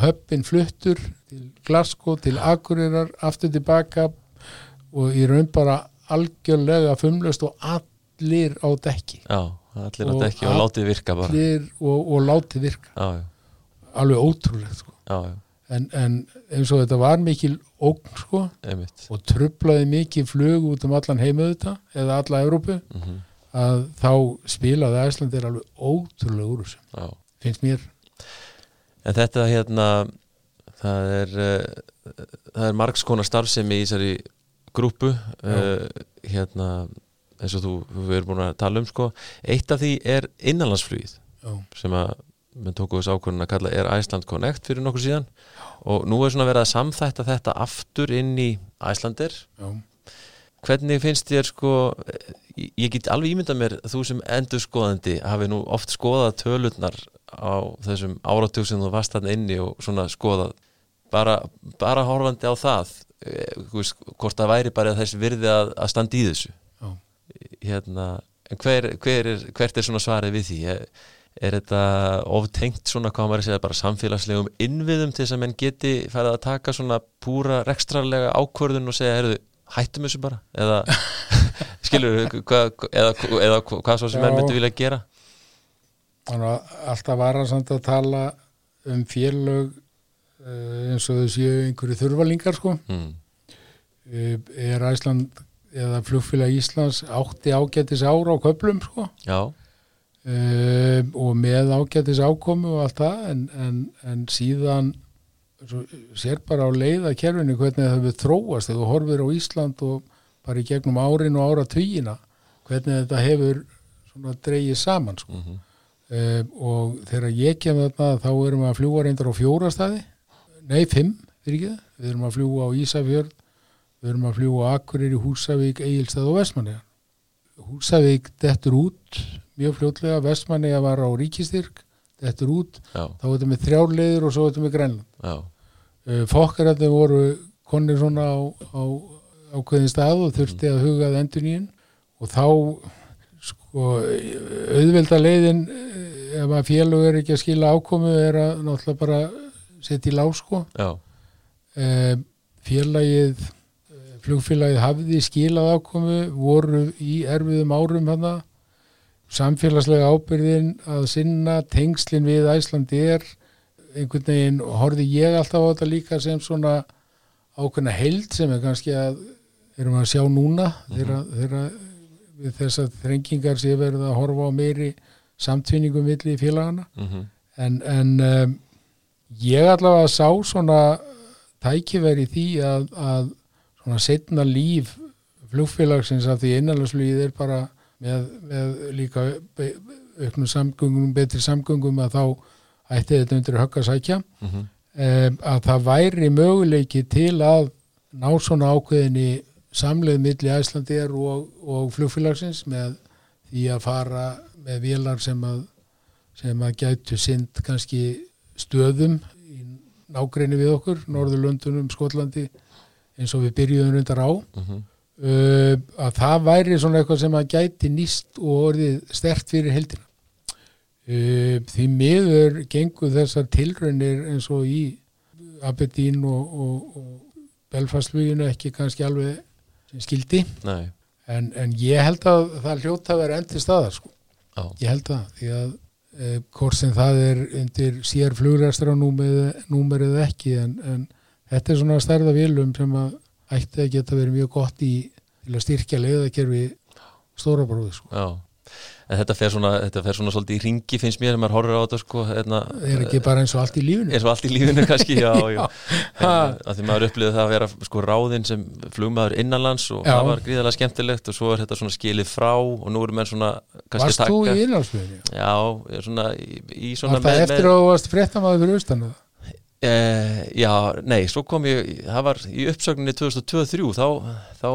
höppin fluttur til Glasgow, til Akureyrar aftur tilbaka og í raun bara algjörlega fumlaust og allir á dekki. Já, allir að Og dekki og all- látið virka bara. allir og, og látið virka. Já, já, alveg ótrúlegt sko. já, en, en eins og þetta var mikil ógn sko, einmitt. og trublaði mikil flug út um allan heimauðuta eða alla Evrópu mhm, að þá spilaði Æslandir alveg ótrúlega úr þessu, já. finnst mér. En þetta hérna það er uh, það er margs konar starfsemi í þessari grúpu uh, hérna eins og þú, við erum búin að tala um sko. Eitt af því er innanlandsflugið já, sem að við tókum þess ákvörðun að kalla er Iceland Connect fyrir nokkur síðan. Og nú er svona verið að samþætta þetta aftur inn í Icelandir já, hvernig finnst þér sko ég, get alveg ímyndað mér þú sem endur skoðandi hafi nú oft skoðað tölurnar á þessum áratug sem þú varst þarna inni og svona skoðað. Bara, bara horfandi á það eh, hvort það væri bara þess virði að, að standa í þessu. Hérna, hver, hver er, hvert er svona svarið við því? Er, þetta oftengt svona hvað maður að segja bara samfélagslegum innviðum til þess að menn geti færið að taka svona púra rekstrarlega ákvörðun og segja, heyrðu, hættum þessu bara? Eða skilur hva, eða, eða hvað svo sem menn myndi vilja gera? Alltaf var hann samt að tala um félög uh, eins og þau séu einhverju þurvalingar sko. Mm. uh, er Æsland eða flugfélag Íslands átti ágætis ára á köplum sko. Já, uh, og með ágætis ákomu og allt það en, en, en síðan svo, sér bara á leiða kerfinu hvernig það hefur þróast þegar þú horfir á Ísland og bara í gegnum árin og ára tvíina hvernig þetta hefur dreigið saman sko. mm uh, og þegar ég kem þarna þá erum við að fljúa reyndar á fjóra staði. Nei, fimm, fyrir ekki það við erum að fljúa á Ísafjörð við erum að fljúa á Akureyri, Húsavík, Egilstað og Vestmanniða Húsavík dettur út mjög fljótlega, Vestmanniða var á ríkistyrk dettur út, já, þá er þetta með þrjárleiður og svo er þetta með Grænland. Já, uh, fokkararnir voru konir svona á, á ákveðin stað og þurfti að huga að endur nýjum og þá sko auðvelda leiðin eh, ef að félög er ekki að skila ákomu er að náttúrulega bara setja í lág sko. Já, uh, félagið eh, flugfélagið hafði skilað ákomu voru í erfiðum árum hana samfélagslega ábyrðin að sinna tengslin við Æslandi er einhvern veginn horfði ég alltaf á þetta líka sem svona ákveðna held sem er kannski að erum að sjá núna þegar, þegar við þessar þrengingar sé verið að horfa á meiri samtvinningum milli félagana mm en, en um, ég allavega sá svona tækifæri í því að, að svona setna líf flugfélagsins af því innanlandsflugið er bara með, með líka auknum samgöngum, betri samgöngum að þá ætti þetta undir högg að sækja. Mhm, um, að það væri möguleiki til að ná svona ákveðinni samleið milli Æslandir og, og flugfélagsins með því að fara með vélar sem að, sem að gætu sind kannski stöðum í nágreinu við okkur, Norðurlöndunum, Skotlandi eins og við byrjuðum reyndar á mhm, uh, að það væri svona eitthvað sem að gæti nýst og orðið stert fyrir heldina uh, því miður gengur þessar tilraunir eins og í Aberdeen og, og, og Belfastfluginu ekki kannski alveg skildi. En, en ég held að það hljóta að vera endi staðar sko. ég held það því að e, hvort sem það er undir sér flugræstra númer eða ekki en, en þetta er svona stærða vilum sem að ætti að geta verið mjög gott í til að styrkja leiðakerfi stóra bróði sko. já En þetta fer svona, þetta fer svona svolítið í ringi finnst mér, ef maður horfir á þetta sko hérna, er ekki bara eins og allt í lífinu eins og allt í lífinu kannski, já, já, að því maður upplýði það að vera sko ráðinn sem flugmaður innanlands og Já. það var gríðarlega skemmtilegt og svo er þetta svona skilið frá og nú eru menn svona kannski varst þú í innhaldsfluginu? Já, svona í, í svona var það eftir að þú varst fréttamaður fyrir austan Eh, já, nei, svo kom ég, það var í uppsögninni 2023, þá, þá,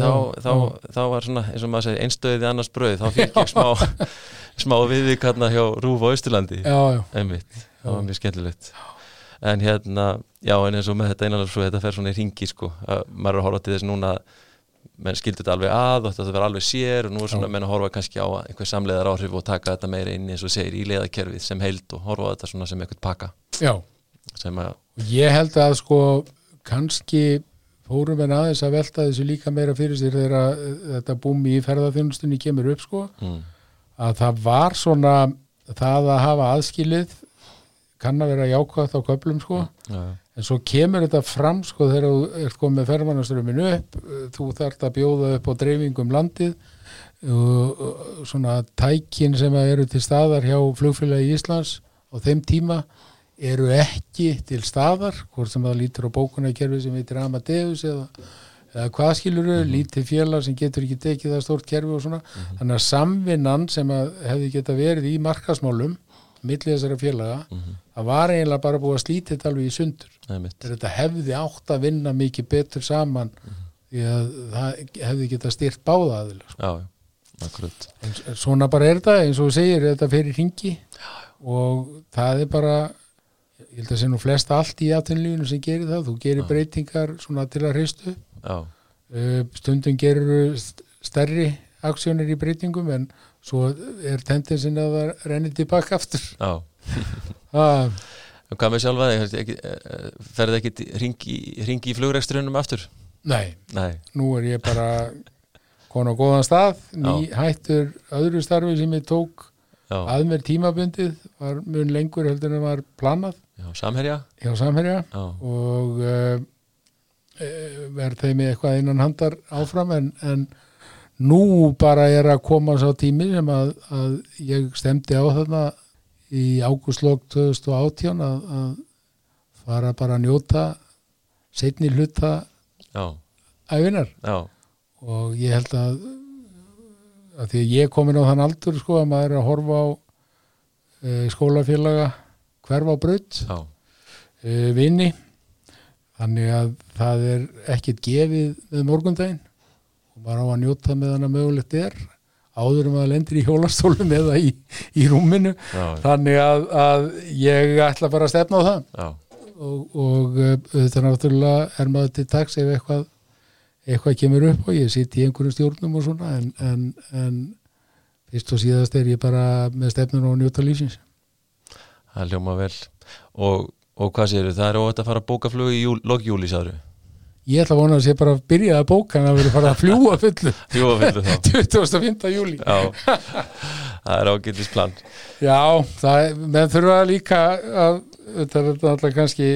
þá, þá, þá var svona, eins og maður segir, einstöðið annars brauð, þá fikk ég smá, smá viðvík hérna hjá Rúf á já, einmitt, það var mjög skemmtilegt. En hérna, já, en eins og með þetta einanlega svo, þetta fer svona í ringi, sko, að maður er að horfa til þess núna menn skildi þetta alveg að og þetta verður alveg sér og nú er svona Já. menn að horfa kannski á einhver samleiðar áhrif og taka þetta meira inn eins og segir í leiðakerfið sem heild og horfa þetta svona sem eitthvað pakka. Já ég held að sko kannski fórum en aðeins að velta þessu líka meira fyrir sér þegar að, þetta búmi í ferðarþjónustunni kemur upp sko. Mm, að það var svona það að hafa aðskilið kann að vera jákvæmt á köplum sko. Já, en svo kemur þetta fram sko þegar þú ert komið ferðarmannaströmmin upp þú þarft að bjóða upp á dreifingum landið og svona tækin sem eru til staðar hjá flugfélagi Íslands á þeim tíma eru ekki til staðar hvort sem það lítur á bókunarkerfi sem heitir Amadeus eða, eða hvað skilur þau, lítið félag sem getur ekki tekið það stórt kerfi og svona. Þannig að samvinnan sem að hefði geta verið í markasmálum milli þessara félaga mhm, það var eiginlega bara búið að slíta þetta alveg í sundur. Þetta hefði átt að vinna mikið betur saman því að það hefði geta styrt báða aðila sko. en svona bara er þetta eins og þú segir þetta fyrir ringi og það er bara ég held að sé nú flest allt í atvinnlífinu sem gerir það, þú gerir Já. breytingar svona til að hristu. Já, uh, stundum gerir stærri aksjónir í breytingum en svo er tendensin að það renni tilbaka aftur. Já. Ah, hvað með sjálfa þig, eh, ferði ekki ringi, ringi í flugrekstrunum aftur? nei, Nei, nú er ég bara kon á góðan stað ný hættur öðru starfi sem ég tók að mér tímabundið var mun lengur heldur en var planað Já, samherja? Hjá Samherja. Já, og uh, verð þeim með eitthvað innan handar áfram en, en nú bara er að koma sá tími sem að, að ég stemdi á þarna í ágústlokk 2018 að, að fara bara að njóta setni hluta já, æfinar já, og ég held að, að því að ég er komin á þann aldur sko að maður er að horfa á e, skólafélaga hverfa já, e, vini. Þannig að það er ekkert gefið með morgundaginn. Og maður á að njóta með hann að mögulegt er áður um að lendir í hjólastólum eða í, í rúminu. Já, þannig að, að ég ætla bara að stefna á það. Já, og, og eh, auðvitað náttúrulega er maður til taks ef eitthvað eitthvað kemur upp og ég sitt í einhverjum stjórnum og svona en, en, en fyrst og síðast er ég bara með stefnun og njóta lífsins. Það ljóma vel. Og, og hvað séu, það er óvægt að fara að bóka flug í júl, lokjúli, sagður ég ætla að vona að sé bara að byrja að bóka en að vera fara að fljúa fullu. Jú, að fylgðu þá. 25. júli Já, það er ágætis plan. Já, það, menn þurfa líka að þetta er alltaf kannski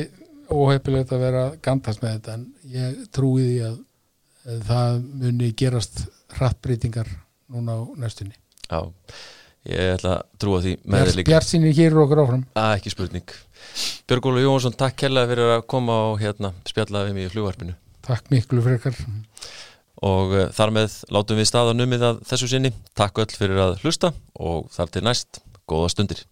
óheppilegt að vera að gandast með þetta en ég trúi því að, að það muni gerast hrattbreytingar núna á næstunni. Já, ég ætla að trúa því með þér líka. Bjart sínir hér okkur áfram. Það er ekki spurning. Björgólu Jónsson, takk kærlega fyrir að koma og hérna spjalla við mig í flugvarpinu Takk miklu frekar. Og uh, þar með látum við staða numið að þessu sinni. Takk öll fyrir að hlusta og þar til næst, góða stundir.